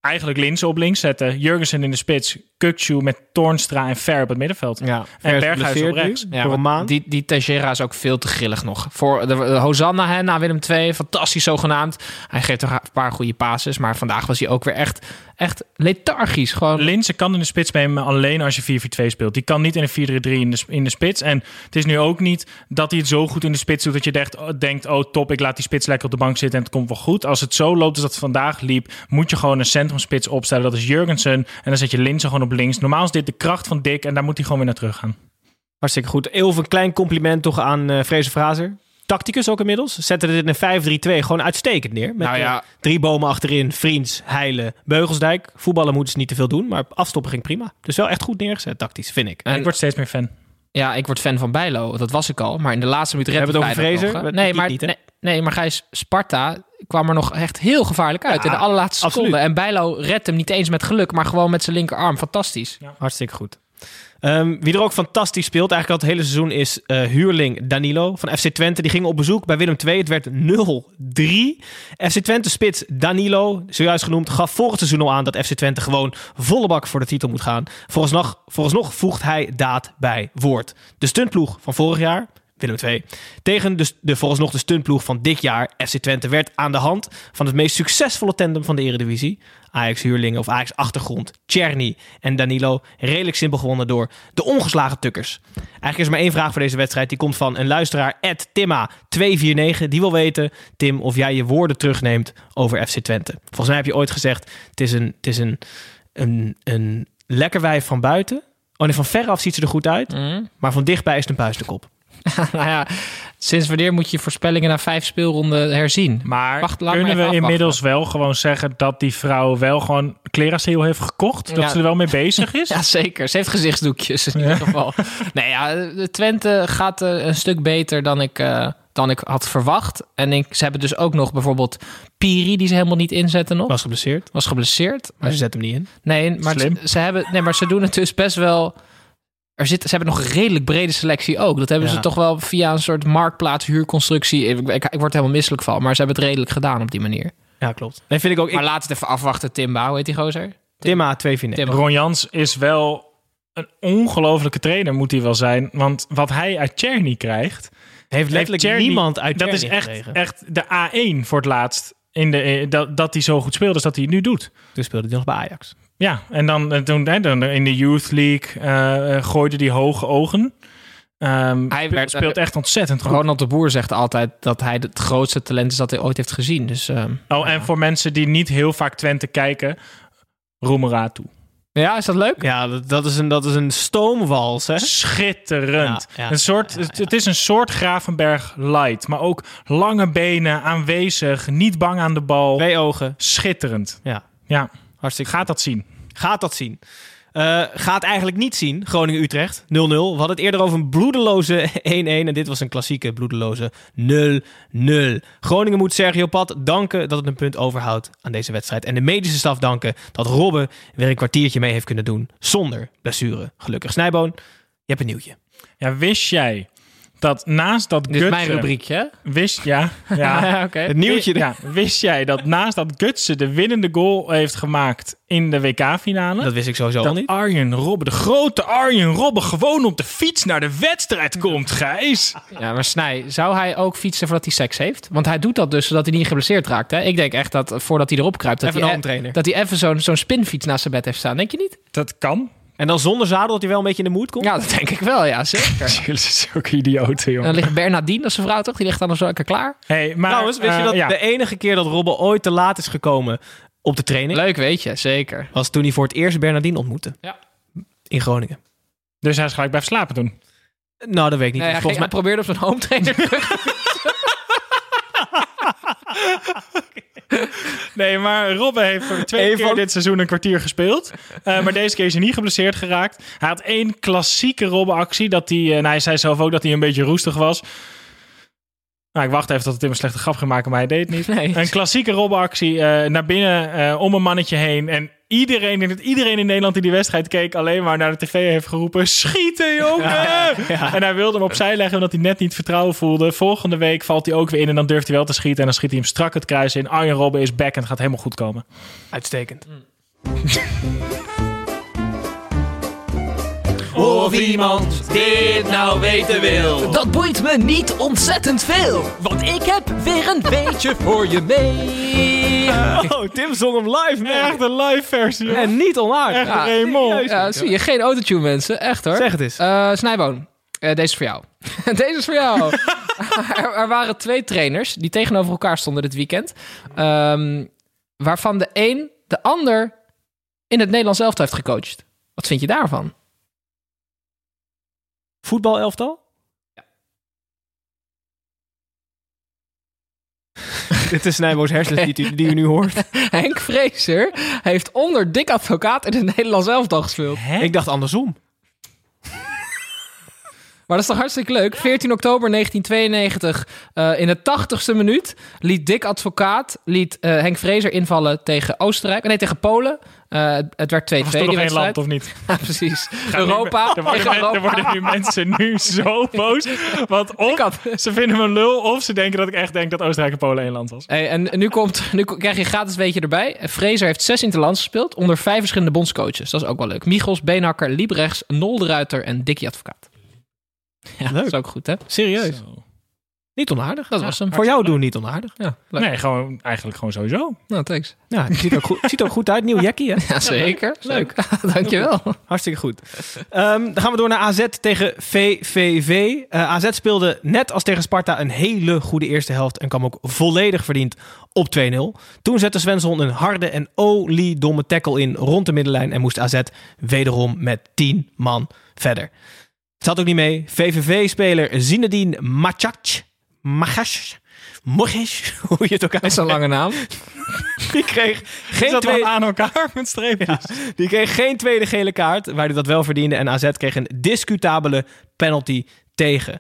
eigenlijk Linsen op links zetten. Jurgensen in de spits. Kukcu met Toornstra en Ver op het middenveld. Ja. En Berghuis op rechts. Ja, voor een maar maand. Die, die Teixeira is ook veel te grillig nog. Voor de, de Hosanna hè, na Willem II, fantastisch zogenaamd. Hij geeft toch een paar goede passes, maar vandaag was hij ook weer echt, echt lethargisch. Gewoon, Linsen kan in de spits bij hem alleen als je 4-4-2 speelt. Die kan niet in een 4-3-3 in de, in de spits. En het is nu ook niet dat hij het zo goed in de spits doet... dat je denkt, oh, denkt, oh top, ik laat die spits lekker op de bank zitten... en het komt wel goed. Als het zo loopt als dat het vandaag liep... moet je gewoon een centrumspits opstellen. Dat is Jurgensen. En dan zet je Linsen gewoon op links. Normaal is dit de kracht van Dick... en daar moet hij gewoon weer naar terug gaan. Hartstikke goed. Even een klein compliment toch aan eh Vrezen Fraser. Tacticus ook inmiddels. Zette dit in een 5-3-2 gewoon uitstekend neer. Met Nou ja. eh, drie bomen achterin. Vriends, Heilen, Beugelsdijk. Voetballen moeten ze niet te veel doen. Maar afstoppen ging prima. Dus wel echt goed neergezet tactisch, vind ik. En- ik word steeds meer fan. ja, ik word fan van Bijlo, dat was ik al. Maar in de laatste minuut redde hebben het over. Dat Nee, maar, niet, nee, nee, maar Gijs, Sparta kwam er nog echt heel gevaarlijk uit. Ja, in de allerlaatste absoluut. seconde. En Bijlo redt hem niet eens met geluk, maar gewoon met zijn linkerarm. Fantastisch. Hartstikke goed. Ehm, wie er ook fantastisch speelt, eigenlijk al het hele seizoen, is eh, huurling Danilo van FC Twente. Die ging op bezoek bij Willem II. Het werd 0-3. FC Twente spits Danilo, zojuist genoemd, gaf vorig seizoen al aan dat FC Twente gewoon volle bak voor de titel moet gaan. Vooralsnog, vooralsnog voegt hij daad bij woord. De stuntploeg van vorig jaar, Willem II, tegen de, de vooralsnog de stuntploeg van dit jaar, FC Twente, werd aan de hand van het meest succesvolle tandem van de Eredivisie. Ajax-huurlingen of Ajax-achtergrond, Czerny en Danilo. Redelijk simpel gewonnen door de ongeslagen tukkers. Eigenlijk is er maar één vraag voor deze wedstrijd. Die komt van een luisteraar, Timma249. Die wil weten, Tim, of jij je woorden terugneemt over FC Twente. Volgens mij heb je ooit gezegd, het is een, het is een, een, een lekker wijf van buiten. Oh nee, van veraf ziet ze er goed uit. Maar van dichtbij is het een puistenkop. nou ja, sinds wanneer moet je voorspellingen na vijf speelronden herzien? Maar Wacht, kunnen we afwachten. inmiddels wel gewoon zeggen... dat die vrouw wel gewoon Cleraceel heeft gekocht? Dat Ja. ze er wel mee bezig is? Ja, zeker. Ze heeft gezichtsdoekjes in ieder geval. Nee, ja, de Twente gaat eh, een stuk beter dan ik, eh, dan ik had verwacht. En ik, ze hebben dus ook nog bijvoorbeeld Piri, die ze helemaal niet inzetten nog. Was geblesseerd, Was geblesseerd. maar ze zet hem niet in. Nee, maar ze hebben, nee, maar ze doen het dus best wel... Er zit, ze hebben nog een redelijk brede selectie ook. Dat hebben Ja. ze toch wel via een soort marktplaats, huurconstructie. Ik, ik, ik word er helemaal misselijk van, maar ze hebben het redelijk gedaan op die manier. Ja, klopt. Nee, vind ik ook. Ik, Maar laat het even afwachten, Timba. Hoe heet die gozer? Timma249. Tim. Ron Jans is wel een ongelofelijke trainer, moet hij wel zijn. Want wat hij uit Czerny krijgt... Heeft letterlijk Czerny- niemand uit Dat is echt, gekregen. echt de A1 voor het laatst. In de, dat, dat hij zo goed speelt als dat hij het nu doet. Toen speelde hij nog bij Ajax. Ja, en dan, eh, toen, hè, dan in de Youth League eh, eh, gooide hij hoge ogen. Ehm, Hij werd- speelt echt ontzettend goed. Ronald de Boer zegt altijd dat hij het grootste talent is dat hij ooit heeft gezien. Dus ehm, Oh, en voor mensen die niet heel vaak Twente kijken, Roemeratu. ja, is dat leuk? Ja, dat, dat, is, een, dat is een stoomwals, hè? Schitterend. Ja, ja, een soort, ja, ja, Het, het is een soort Gravenberg light, maar ook lange benen, aanwezig, niet bang aan de bal. Twee ogen. Schitterend. Ja. Ja. Hartstikke Gaat dat zien. Gaat dat zien. Eh, gaat eigenlijk niet zien. Groningen-Utrecht 0-0. We hadden het eerder over een bloedeloze 1-1. En dit was een klassieke bloedeloze 0-0. Groningen moet Sergio Pat danken dat het een punt overhoudt aan deze wedstrijd. En de medische staf danken dat Robben weer een kwartiertje mee heeft kunnen doen. Zonder blessure. Gelukkig. Snijboon, je hebt een nieuwtje. Ja, wist jij dat naast dat Dit is Gutsen... mijn rubriekje, hè? Wist, ja. ja. Ja, oké. Het nieuwtje. Ja, wist jij dat naast dat Gutsen de winnende goal heeft gemaakt in de WK-finale... Dat wist ik sowieso al dat niet. Arjen Robben, de grote Arjen Robben, gewoon op de fiets naar de wedstrijd komt, Gijs. Ja, maar Snij, zou hij ook fietsen voordat hij seks heeft? Want hij doet dat dus zodat hij niet geblesseerd raakt. Hè? Ik denk echt dat voordat hij erop kruipt, dat Even hij, handtrainer. dat hij even zo'n zo'n spinfiets naast zijn bed heeft staan. Denk je niet? Dat kan. En dan zonder zadel dat hij wel een beetje in de moed komt. Ja, dat denk ik wel, ja, zeker. Jullie zijn zulke idioten, En jongen. dan ligt Bernardine, dat is zijn vrouw toch? Die ligt dan zo lekker klaar. Hey, maar, Trouwens, weet je eh, dat ja. de enige keer dat Robben ooit te laat is gekomen op de training... Leuk, weet je, zeker. was toen hij voor het eerst Bernardine ontmoette. Ja. In Groningen. Dus hij is gelijk blijven slapen toen. Nou, dat weet ik niet. Nee, hij, Volgens ging- mij... hij probeerde op zijn home trainer. Nee, maar Robben heeft voor de tweede keer dit seizoen een kwartier gespeeld. Eh, maar deze keer is hij niet geblesseerd geraakt. Hij had één klassieke Robben-actie. Dat hij, eh, nou, hij zei zelf ook dat hij een beetje roestig was. Nou, ik wacht even tot het in een slechte grap ging maken, maar hij deed het niet. Nee. Een klassieke Robben-actie eh, naar binnen, om een mannetje heen. En iedereen, ik denk dat iedereen in Nederland die die wedstrijd keek... alleen maar naar de tv heeft geroepen... Schieten, jongen! En hij wilde hem opzij leggen omdat hij net niet vertrouwen voelde. Volgende week valt hij ook weer in en dan durft hij wel te schieten. En dan schiet hij hem strak het kruis in. Arjen Robben is back en het gaat helemaal goed komen. Uitstekend. Of iemand dit nou weten wil. Dat boeit me niet ontzettend veel, want ik heb weer een beetje voor je mee. Oh, Tim zong hem live, man. Echt een live versie. En niet onaardig. Echt Ja, Raymond. Ja, zie je. Geen autotune, mensen. Echt hoor. Zeg het eens. Eh, Snijboon, eh, deze is voor jou. deze is voor jou. er, er waren twee trainers die tegenover elkaar stonden dit weekend. Ehm, waarvan de een de ander in het Nederlands elftal heeft gecoacht. Wat vind je daarvan? Voetbalelftal? Dit is Snijboos hersens die, die u nu hoort. Henk Vrezer heeft onder Dick Advocaat in het Nederlands elftal gespeeld. Ik dacht andersom. Maar dat is toch hartstikke leuk. 14 oktober 1992, eh, in de 80ste minuut, liet Dick Advocaat liet, eh, Henk Vrezer invallen tegen Oostenrijk. Nee, tegen Polen. Eh, het- werd 2-2 Was toch nog één land of niet? Ja, precies. Europa. Er worden, er Europa. worden nu mensen nu zo boos. Want of had- ze vinden me een lul, of ze denken dat ik echt denk dat Oostenrijk en Polen één land was. Hey, en nu, komt, nu krijg je een gratis weetje erbij. Fraser heeft zes interlands gespeeld onder vijf verschillende bondscoaches. Dat is ook wel leuk. Michels, Beenhakker, Liebrechts, Nolderuiter en Dickie Advocaat. Ja, dat is ook goed, hè? Serieus. Zo. Niet onaardig. Dat was hem. Voor jou doen niet onaardig. Ja, leuk. Nee, gewoon, eigenlijk gewoon sowieso. Nou, thanks. Ja, het ziet er ook goed, ziet ook goed uit. Nieuw jackie, hè? Ja, zeker. Leuk. Dankjewel. Hartstikke goed. Ehm, dan gaan we door naar AZ tegen VVV. Eh, AZ speelde net als tegen Sparta een hele goede eerste helft en kwam ook volledig verdiend op 2-0. Toen zette Svensson een harde en oliedomme tackle in rond de middenlijn en moest AZ wederom met 10 man verder. Het zat ook niet mee. VVV-speler Zinedine Machac, Machac, Mogish, hoe je het ook Dat is een lange naam. die kreeg geen dat twee... wel aan elkaar met streepjes? Die kreeg geen tweede gele kaart, waar hij dat wel verdiende. En AZ kreeg een discutabele penalty tegen.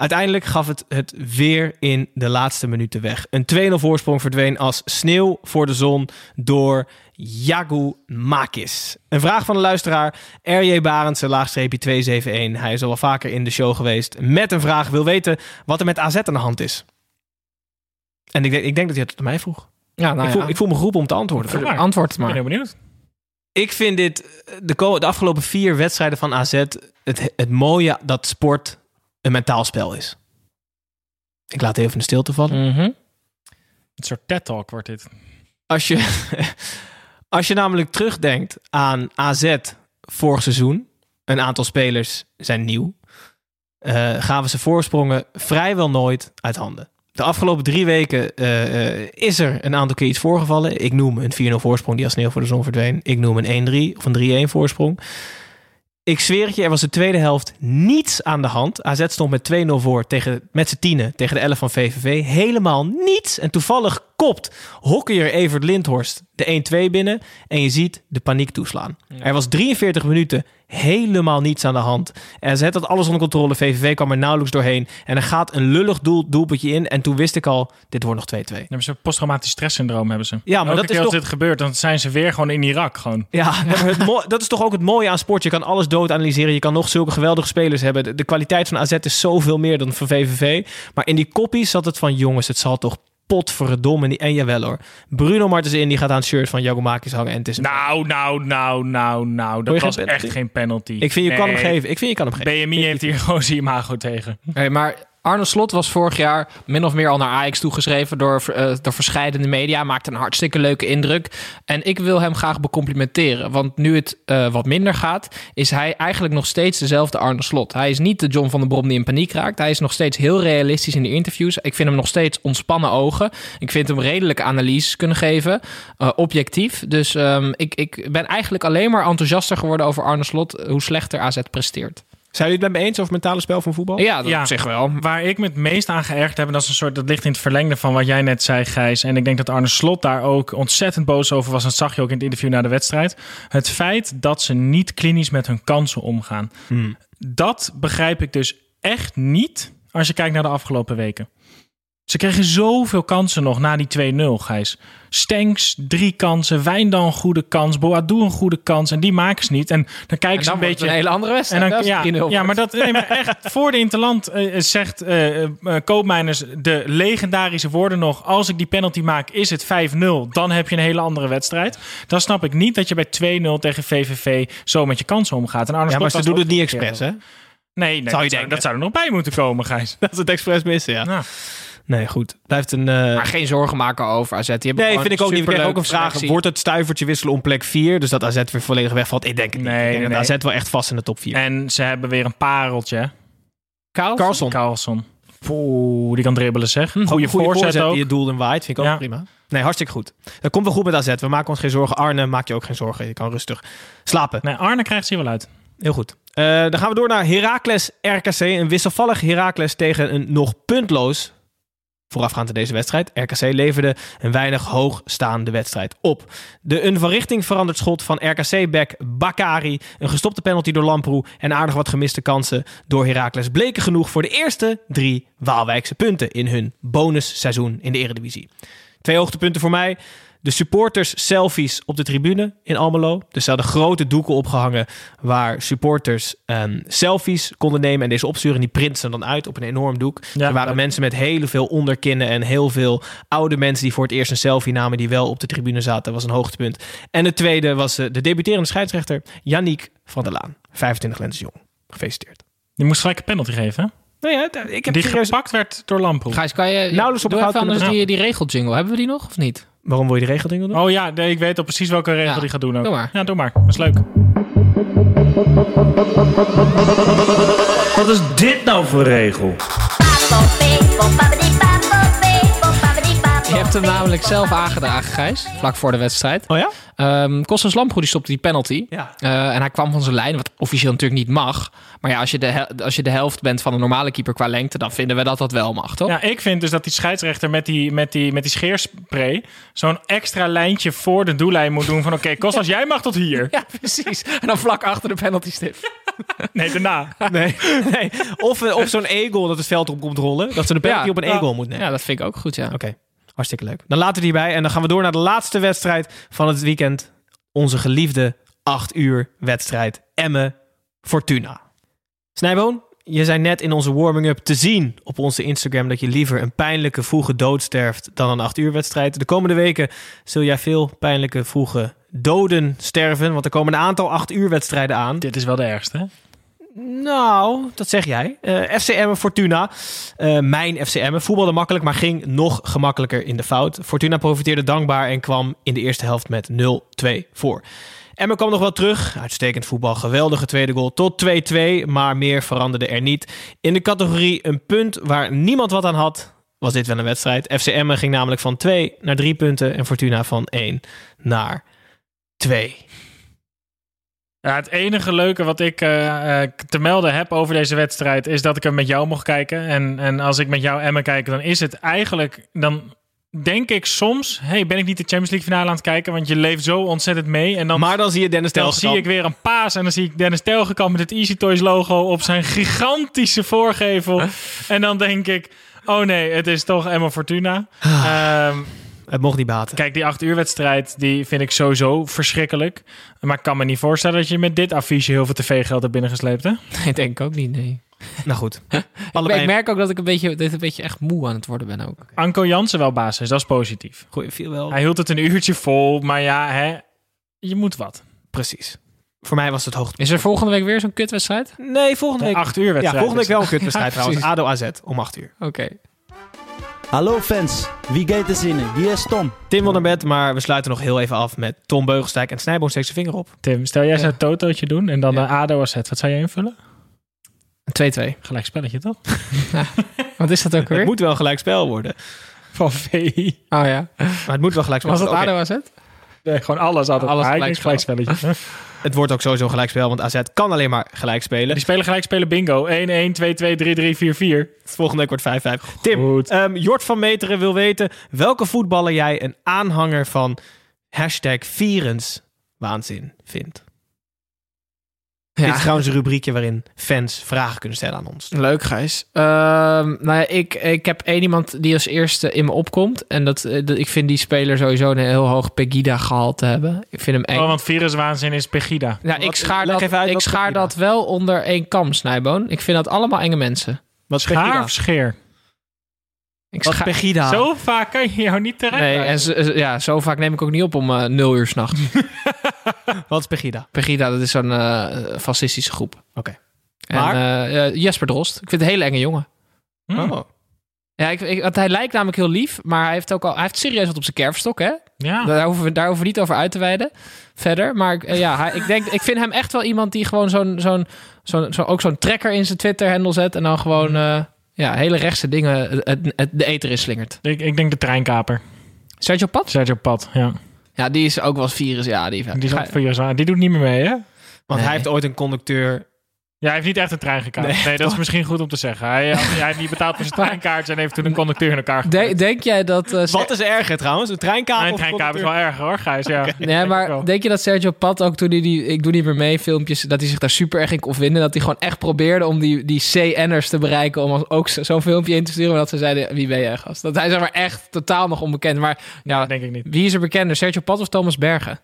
Uiteindelijk gaf het het weer in de laatste minuten weg. Een 2-0 voorsprong verdween als sneeuw voor de zon door Jagu Makis. Een vraag van de luisteraar RJ Barendse, laagstreepje 271. Hij is al wel vaker in de show geweest met een vraag. Wil weten wat er met AZ aan de hand is. En ik denk, ik denk dat hij het aan mij vroeg. Ja, nou ik, voel, ja. ik voel me geroepen om te antwoorden. Antwoord Ik ben maar. heel benieuwd. Ik vind dit, de, ko- de afgelopen vier wedstrijden van AZ, het, het mooie dat sport een mentaal spel is. Ik laat even de stilte vallen. Mhm. Een soort TED-talk wordt dit. Als je, als je namelijk terugdenkt aan AZ vorig seizoen, een aantal spelers zijn nieuw, eh, gaven ze voorsprongen vrijwel nooit uit handen. De afgelopen drie weken eh, eh, is er een aantal keer iets voorgevallen. Ik noem een 4-0 voorsprong die als sneeuw voor de zon verdween. Ik noem een 1-3 of een 3-1 voorsprong. Ik zweer het je, er was de tweede helft niets aan de hand. AZ stond met 2-0 voor tegen, met z'n tienen tegen de 11 van VVV. Helemaal niets. En toevallig kopt hockeyer Evert Lindhorst de 1-2 binnen. En je ziet de paniek toeslaan. Er was 43 minuten helemaal niets aan de hand. AZ had alles onder controle. VVV kwam er nauwelijks doorheen. En er gaat een lullig doel, doelpuntje in. En toen wist ik al, dit wordt nog 2-2. Dan hebben ze posttraumatisch stresssyndroom hebben ze. Ja, maar dat is als toch- dit gebeurt, dan zijn ze weer gewoon in Irak. Gewoon. Ja, dat is toch ook het mooie aan sport. Je kan alles dood analyseren. Je kan nog zulke geweldige spelers hebben. De, de kwaliteit van AZ is zoveel meer dan van VVV. Maar in die koppies zat het van... jongens, het zal toch potverdomme. En jawel hoor. Bruno Martens in, die gaat aan het shirt van Jagomakis hangen. En het is een... Nou, nou, nou, nou, nou. Dat was echt geen penalty. Ik vind je kan hem geven. Ik vind je kan hem geven. BMI heeft hier gewoon zijn imago tegen. Hey, maar Arne Slot was vorig jaar min of meer al naar Ajax toegeschreven door, eh, door verschillende media. Maakte een hartstikke leuke indruk. En ik wil hem graag becomplimenteren. Want nu het eh, wat minder gaat, is hij eigenlijk nog steeds dezelfde Arne Slot. Hij is niet de John van der Brom die in paniek raakt. Hij is nog steeds heel realistisch in de interviews. Ik vind hem nog steeds ontspannen ogen. Ik vind hem redelijke analyses kunnen geven. eh, objectief. Dus ehm, ik, ik ben eigenlijk alleen maar enthousiaster geworden over Arne Slot. Hoe slechter AZ presteert. Zijn jullie het met me eens over het mentale spel van voetbal? Ja, dat Ja. op zich wel. Waar ik me het meest aan geërgerd heb, en dat is een soort, dat ligt in het verlengde van wat jij net zei, Gijs. En ik denk dat Arne Slot daar ook ontzettend boos over was. En dat zag je ook in het interview na de wedstrijd. Het feit dat ze niet klinisch met hun kansen omgaan. Dat begrijp ik dus echt niet als je kijkt naar de afgelopen weken. Ze kregen zoveel kansen nog na die 2-0, Gijs. Stenks, drie kansen. Wijndal een goede kans. Boadu een goede kans. En die maken ze niet. En dan kijken En ze een beetje... een hele andere wedstrijd. En dan, ja, het 3-0 ja, maar dat nee, maar echt voor de interland eh, zegt eh eh, Koopmeiners de legendarische woorden nog: als ik die penalty maak, is het 5-0. Dan heb je een hele andere wedstrijd. Dan snap ik niet dat je bij 2-0 tegen VVV zo met je kansen omgaat. En Arne Ja, maar ze doen het niet expres, hè? Nee, nee Zou je dat, zou, dat zou er nog bij moeten komen, Gijs. Dat is het expres missen, ja. Nou, Nee, goed. Blijft een... eh, Maar geen zorgen maken over AZ. Die hebben Nee, vind ik ook niet. Kregen ook een superleuke vraag. selectie. Wordt het stuivertje wisselen om plek 4? Dus dat AZ weer volledig wegvalt? Ik denk het niet. Nee, ik denk nee, dat. AZ wel echt vast in de top 4. en ze hebben weer een pareltje. Carlson. Carlson. Poeh, die kan dribbelen zeg. Goeie, Goede voorzet, ook. die het doel en waait. Vind ik ook Ja. prima. Nee, hartstikke goed. Dat komt wel goed met AZ. We maken ons geen zorgen. Arne, maak je ook geen zorgen. Je kan rustig slapen. Nee, Arne krijgt ze hier wel uit. Heel goed. Eh, dan gaan we door naar Heracles RKC. Een wisselvallig Heracles tegen een nog puntloos voorafgaand aan deze wedstrijd. RKC leverde een weinig hoogstaande wedstrijd op. De een van richting veranderd schot van RKC-back Bakari, een gestopte penalty door Lamproe en aardig wat gemiste kansen door Heracles bleken genoeg voor de eerste drie Waalwijkse punten in hun bonusseizoen in de Eredivisie. Twee hoogtepunten voor mij. De supporters selfies op de tribune in Almelo. Dus ze hadden grote doeken opgehangen waar supporters ehm, selfies konden nemen en deze opsturen. En die printen ze dan uit op een enorm doek. Ja, er waren leuk. mensen met heel veel onderkinnen en heel veel oude mensen die voor het eerst een selfie namen die wel op de tribune zaten. Dat was een hoogtepunt. En de tweede was eh, de debuterende scheidsrechter Yannick van der Laan. 25 lentes jong. Gefeliciteerd. Die moest gelijk een penalty geven. hè? Nou ja, ik heb Die serieus... gepakt werd door Lamproe. Gijs, kan je... Nauwelijks op anders die, die regeljingle. Hebben we die nog of niet? Waarom wil je de regeldingen doen? Oh ja, nee, ik weet al precies welke regel Ja, die gaat doen ook. doe maar. Ja, doe maar. Dat is leuk. Wat is dit nou voor regel? Je hebt hem namelijk zelf aangedragen, Gijs. Vlak voor de wedstrijd. Oh ja? Ehm Kostas Lamproe die stopte die penalty. Ja. Eh, en hij kwam van zijn lijn, wat officieel natuurlijk niet mag. Maar ja, als je, de als je de helft bent van een normale keeper qua lengte... dan vinden we dat dat wel mag, toch? Ja, ik vind dus dat die scheidsrechter met die, met die, met die scheerspray... zo'n extra lijntje voor de doellijn moet doen van... oké, Kostas, jij mag tot hier. Ja, precies. En dan vlak achter de penalty stip. Nee, daarna. Nee, nee. Of, eh, of zo'n egel dat het veld op komt rollen. Dat ze de penalty Ja. op een egel moet nemen. Ja, dat vind ik ook goed, ja. Oké, hartstikke leuk. Dan laten we het hierbij. En dan gaan we door naar de laatste wedstrijd van het weekend. Onze geliefde 8 uur wedstrijd Emmen Fortuna. Snijboon, je zei net in onze warming-up te zien op onze Instagram... dat je liever een pijnlijke vroege dood sterft dan een 8 uur wedstrijd. De komende weken zul jij veel pijnlijke vroege doden sterven... want er komen een aantal 8 uur wedstrijden aan. Dit is wel de ergste? Nou, dat zeg jij. Eh FCM Fortuna. Eh, mijn FCM voetbalde makkelijk, maar ging nog gemakkelijker in de fout. Fortuna profiteerde dankbaar en kwam in de eerste helft met 0-2 voor. Emmen kwam nog wel terug. Uitstekend voetbal, geweldige tweede goal tot 2-2, maar meer veranderde er niet. In de categorie een punt waar niemand wat aan had, was dit wel een wedstrijd. FCM ging namelijk van 2 naar 3 punten en Fortuna van 1 naar 2. Ja, het enige leuke wat ik eh, eh, te melden heb over deze wedstrijd is dat ik hem met jou mocht kijken. En, en als ik met jou Emma kijk, dan is het eigenlijk. Dan denk ik soms: hey, ben ik niet de Champions League finale aan het kijken? Want je leeft zo ontzettend mee. En dan, Maar dan zie je Dennis dan Telgekamp. zie ik weer een paas en dan zie ik Dennis Telgekamp met het Easy Toys logo op zijn gigantische voorgevel. en dan denk ik: oh nee, het is toch Emma Fortuna. Ehm, Het mocht niet baten. Kijk, die acht uur wedstrijd, die vind ik sowieso verschrikkelijk. Maar ik kan me niet voorstellen dat je met dit affiche heel veel tv-geld hebt binnengesleept, hè? Nee, denk ik ook niet, nee. Nou goed. Allebei ik merk ook dat ik een beetje, dat ik een beetje echt moe aan het worden ben ook. Anko Jansen wel basis, dat is positief. Goeie, viel wel. Hij hield het een uurtje vol, maar ja, hè, je moet wat. Precies. Voor mij was het hoogte. Is er volgende week weer zo'n kutwedstrijd? Nee, volgende week. Acht uur Ja, wedstrijd. volgende week wel een kutwedstrijd Ja, trouwens. ADO AZ om 8 uur. Oké. Hallo fans, wie gaat er zinnen? Hier is Tom. Tim wil naar bed, maar we sluiten nog heel even af met Tom Beugelsdijk en Snijboon steekt zijn vinger op. Tim, stel jij zou een totootje doen en dan Ja. een ADO AZ. Wat zou jij invullen? Een 2-2. Gelijk spelletje, toch? Wat is dat ook Het weer? moet wel gelijk spel worden. Van VI. Oh ja. Maar het moet wel gelijk spel Was dat worden. ADO. AZ? Nee, gewoon alles altijd. Alles gelijk gelijk spelletje. Het wordt ook sowieso gelijk spel, want AZ kan alleen maar gelijk spelen. Die spelen gelijk spelen bingo. 1-1, 2-2, 3-3, 4-4. Volgende week wordt 5-5. Tim, ehm, Jort van Meteren wil weten welke voetballer jij een aanhanger van hashtag Vierens waanzin vindt. Dit is Ja. trouwens een rubriekje waarin fans vragen kunnen stellen aan ons. Leuk, Gijs. Ehm, nou ja, ik, ik heb één iemand die als eerste in me opkomt. En dat, eh, dat, ik vind die speler sowieso een heel hoog Pegida-gehalte hebben. Ik vind hem eng. Oh, want viruswaanzin is Pegida. ja, wat- ik schaar, dat, even uit ik schaar Pegida. dat wel onder één kam, Snijboon. Ik vind dat allemaal enge mensen. Wat Schaar Pegida? of scheer? Ik Wat scha- Pegida? Zo vaak kan je jou niet terecht. Nee, en zo, ja, zo vaak neem ik ook niet op om eh, nul uur s'nachts. Wat is Pegida? Pegida, dat is zo'n eh, fascistische groep. Oké. En, Maar? eh, Jesper Drost. Ik vind het een hele enge jongen. Hmm. Oh. Ja, ik, ik, want hij lijkt namelijk heel lief, maar hij heeft ook al, hij heeft serieus wat op zijn kerfstok, hè? Ja. Daar hoeven we daar hoeven we niet over uit te wijden. Verder, maar ik- eh, ja, hij, ik denk, ik vind hem echt wel iemand die gewoon zo'n, zo'n, zo'n, zo, ook zo'n trekker in zijn Twitter-handle zet en dan gewoon, eh, ja, hele rechtse dingen het, het, het- de eter in slingert. Ik, ik denk de treinkaper. Sergio Pat? Sergio Pad, ja. Ja, die is ook wel eens virus, ja. Die, Die is ook virus. Die doet niet meer mee, hè? Want Nee. hij heeft ooit een conducteur. Ja, hij heeft niet echt een trein gekaapt. Nee, Nee, dat is misschien goed om te zeggen. Hij, hij, hij niet betaald voor zijn treinkaartje en heeft toen een conducteur in elkaar gegooid. Denk, denk jij dat... eh, Wat is erger trouwens? Een treinkamer Mijn of treinkamer is wel erger hoor, Gijs. Ja. Nee, maar denk je dat Sergio Pat ook toen hij die Ik Doe Niet Meer Mee filmpjes... dat hij zich daar super erg in kon vinden? Dat hij gewoon echt probeerde om die, die CN'ers te bereiken... om ook zo- zo'n filmpje in te sturen... maar dat ze zeiden, wie ben jij gast? Dat hij zeg maar echt totaal nog onbekend. Maar ja, denk ik niet. wie is er bekender? Sergio Pat of Thomas Bergen?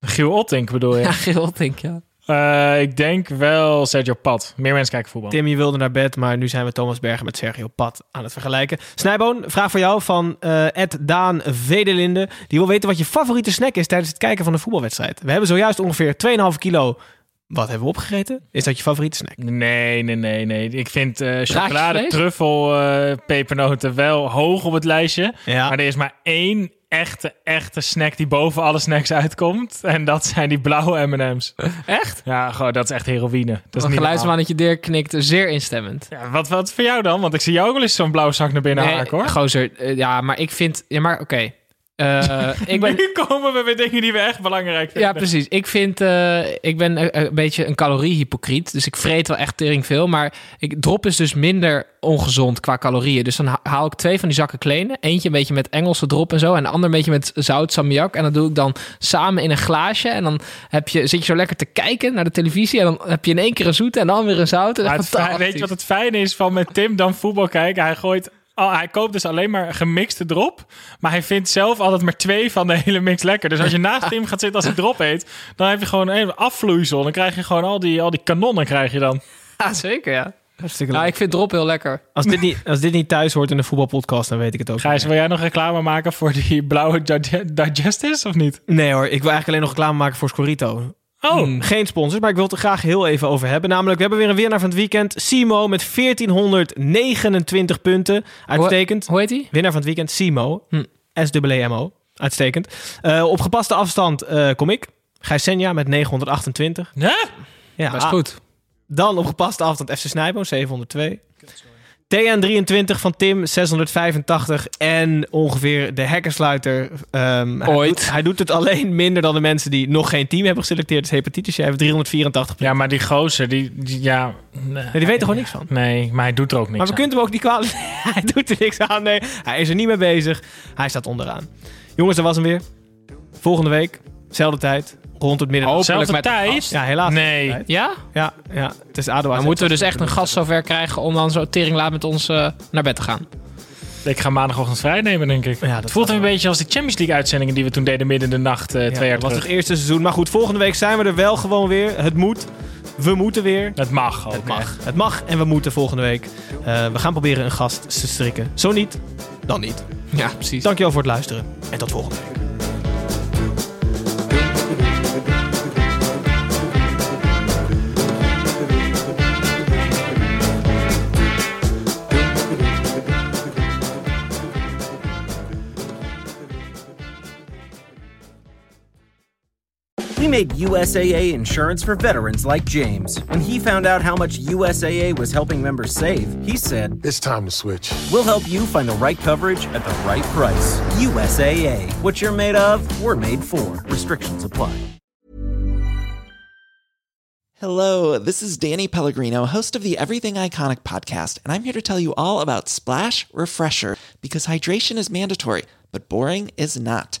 Giel Ottink bedoel je? Ja, Geel, denk ja. Eh, ik denk wel Sergio Pad. Meer mensen kijken voetbal. Tim, je wilde naar bed, maar nu zijn we Thomas Bergen met Sergio Pat aan het vergelijken. Snijboon, vraag voor jou van eh Ed Daan Vedelinde. Die wil weten wat je favoriete snack is tijdens het kijken van een voetbalwedstrijd. We hebben zojuist ongeveer 2,5 kilo. Wat hebben we opgegeten? Is dat je favoriete snack? Nee, nee, nee, nee. Ik vind eh chocolade, truffel, eh, pepernoten wel hoog op het lijstje. Ja. Maar er is maar één echte, echte snack die boven alle snacks uitkomt. En dat zijn die blauwe M&M's. Echt? Ja, gewoon, dat is echt heroïne. Dat is niet normaal. geluidsmannetje Dirk knikt zeer instemmend. Ja, wat, wat voor jou dan? Want ik zie jou ook wel eens zo'n blauwe zak naar binnen haken, hoor. gozer, eh, ja, maar ik vind... Ja, maar oké. Eh, ik ben... Nu komen we met dingen die we echt belangrijk vinden. Ja, precies. Ik vind, eh, ik ben een, een beetje een caloriehypocriet. Dus ik vreet wel echt tering veel. Maar ik, drop is dus minder ongezond qua calorieën. Dus dan ha- haal ik twee van die zakken klenen. Eentje een beetje met Engelse drop en zo. En de ander een beetje met zout, salmiak. En dat doe ik dan samen in een glaasje. En dan heb je, zit je zo lekker te kijken naar de televisie. En dan heb je in één keer een zoete en dan weer een zout. En het weet je wat het fijne is van met Tim dan voetbal kijken? Hij gooit... Oh, hij koopt dus alleen maar gemixte drop. Maar hij vindt zelf altijd maar twee van de hele mix lekker. Dus als je naast Tim gaat zitten als hij drop eet... dan heb je gewoon een afvloeisel. Dan krijg je gewoon al die, al die kanonnen krijg je dan. Ja, zeker, ja. Hartstikke Nou, ik vind drop heel lekker. Als, dit niet, als dit niet thuis hoort in de voetbalpodcast, dan weet ik het ook. Gijs, wil jij nog reclame maken voor die blauwe Dig- Digestis of niet? Nee hoor, ik wil eigenlijk alleen nog reclame maken voor Scorito. Oh, Hmm. Geen sponsors, maar ik wil het er graag heel even over hebben. Namelijk, we hebben weer een winnaar van het weekend. Simo met 1429 punten. Uitstekend. Hoe heet die? Winnaar van het weekend, Simo. Hm. S-E-M-O. Uitstekend. Eh, op gepaste afstand eh, kom ik. Gijs Senja met 928. ja? Ja, Dat is goed. Dan op gepaste afstand FC Snijboom, 702. TN23 van Tim, 685. En ongeveer de hekkersluiter. ehm, hij Ooit. doet- Hij doet, het alleen minder dan de mensen die nog geen team hebben geselecteerd. Dus hepatitis, jij heeft 384 Ja, maar die gozer, die, die- ja... Nee, die weet er gewoon niks van. Nee, maar hij doet er ook niks Maar we aan. kunnen hem ook niet kwalijk... hij doet er niks aan, nee. Hij is er niet mee bezig. Hij staat onderaan. Jongens, dat was hem weer. Volgende week, zelfde tijd, rond het midden. Hopelijk met tijd? gast. Ja, helaas. Nee. Tijd. Ja? Ja, ja, het is ADO Dan moeten we dus echt een gast zover krijgen om dan zo tering laat met ons eh, naar bed te gaan. Ik ga maandagochtend vrij nemen, denk ik. Ja, dat het voelt een wel. beetje als de Champions League uitzendingen die we toen deden midden in de nacht eh, Ja, twee jaar dat was het eerste seizoen. Maar goed, volgende week zijn we er wel gewoon weer. Het moet. We moeten weer. Het mag ook. Het mag. echt. Het mag en we moeten volgende week. Eh, we gaan proberen een gast te strikken. Zo niet, dan niet. Ja, precies. Dankjewel voor het luisteren. En tot volgende week. Made USAA insurance for veterans like James. When he found out how much USAA was helping members save, he said, It's time to switch. We'll help you find the right coverage at the right price. USAA. What you're made of, we're made for. Restrictions apply. Hello, this is Danny Pellegrino, host of the Everything Iconic podcast, and I'm here to tell you all about Splash Refresher because hydration is mandatory, but boring is not.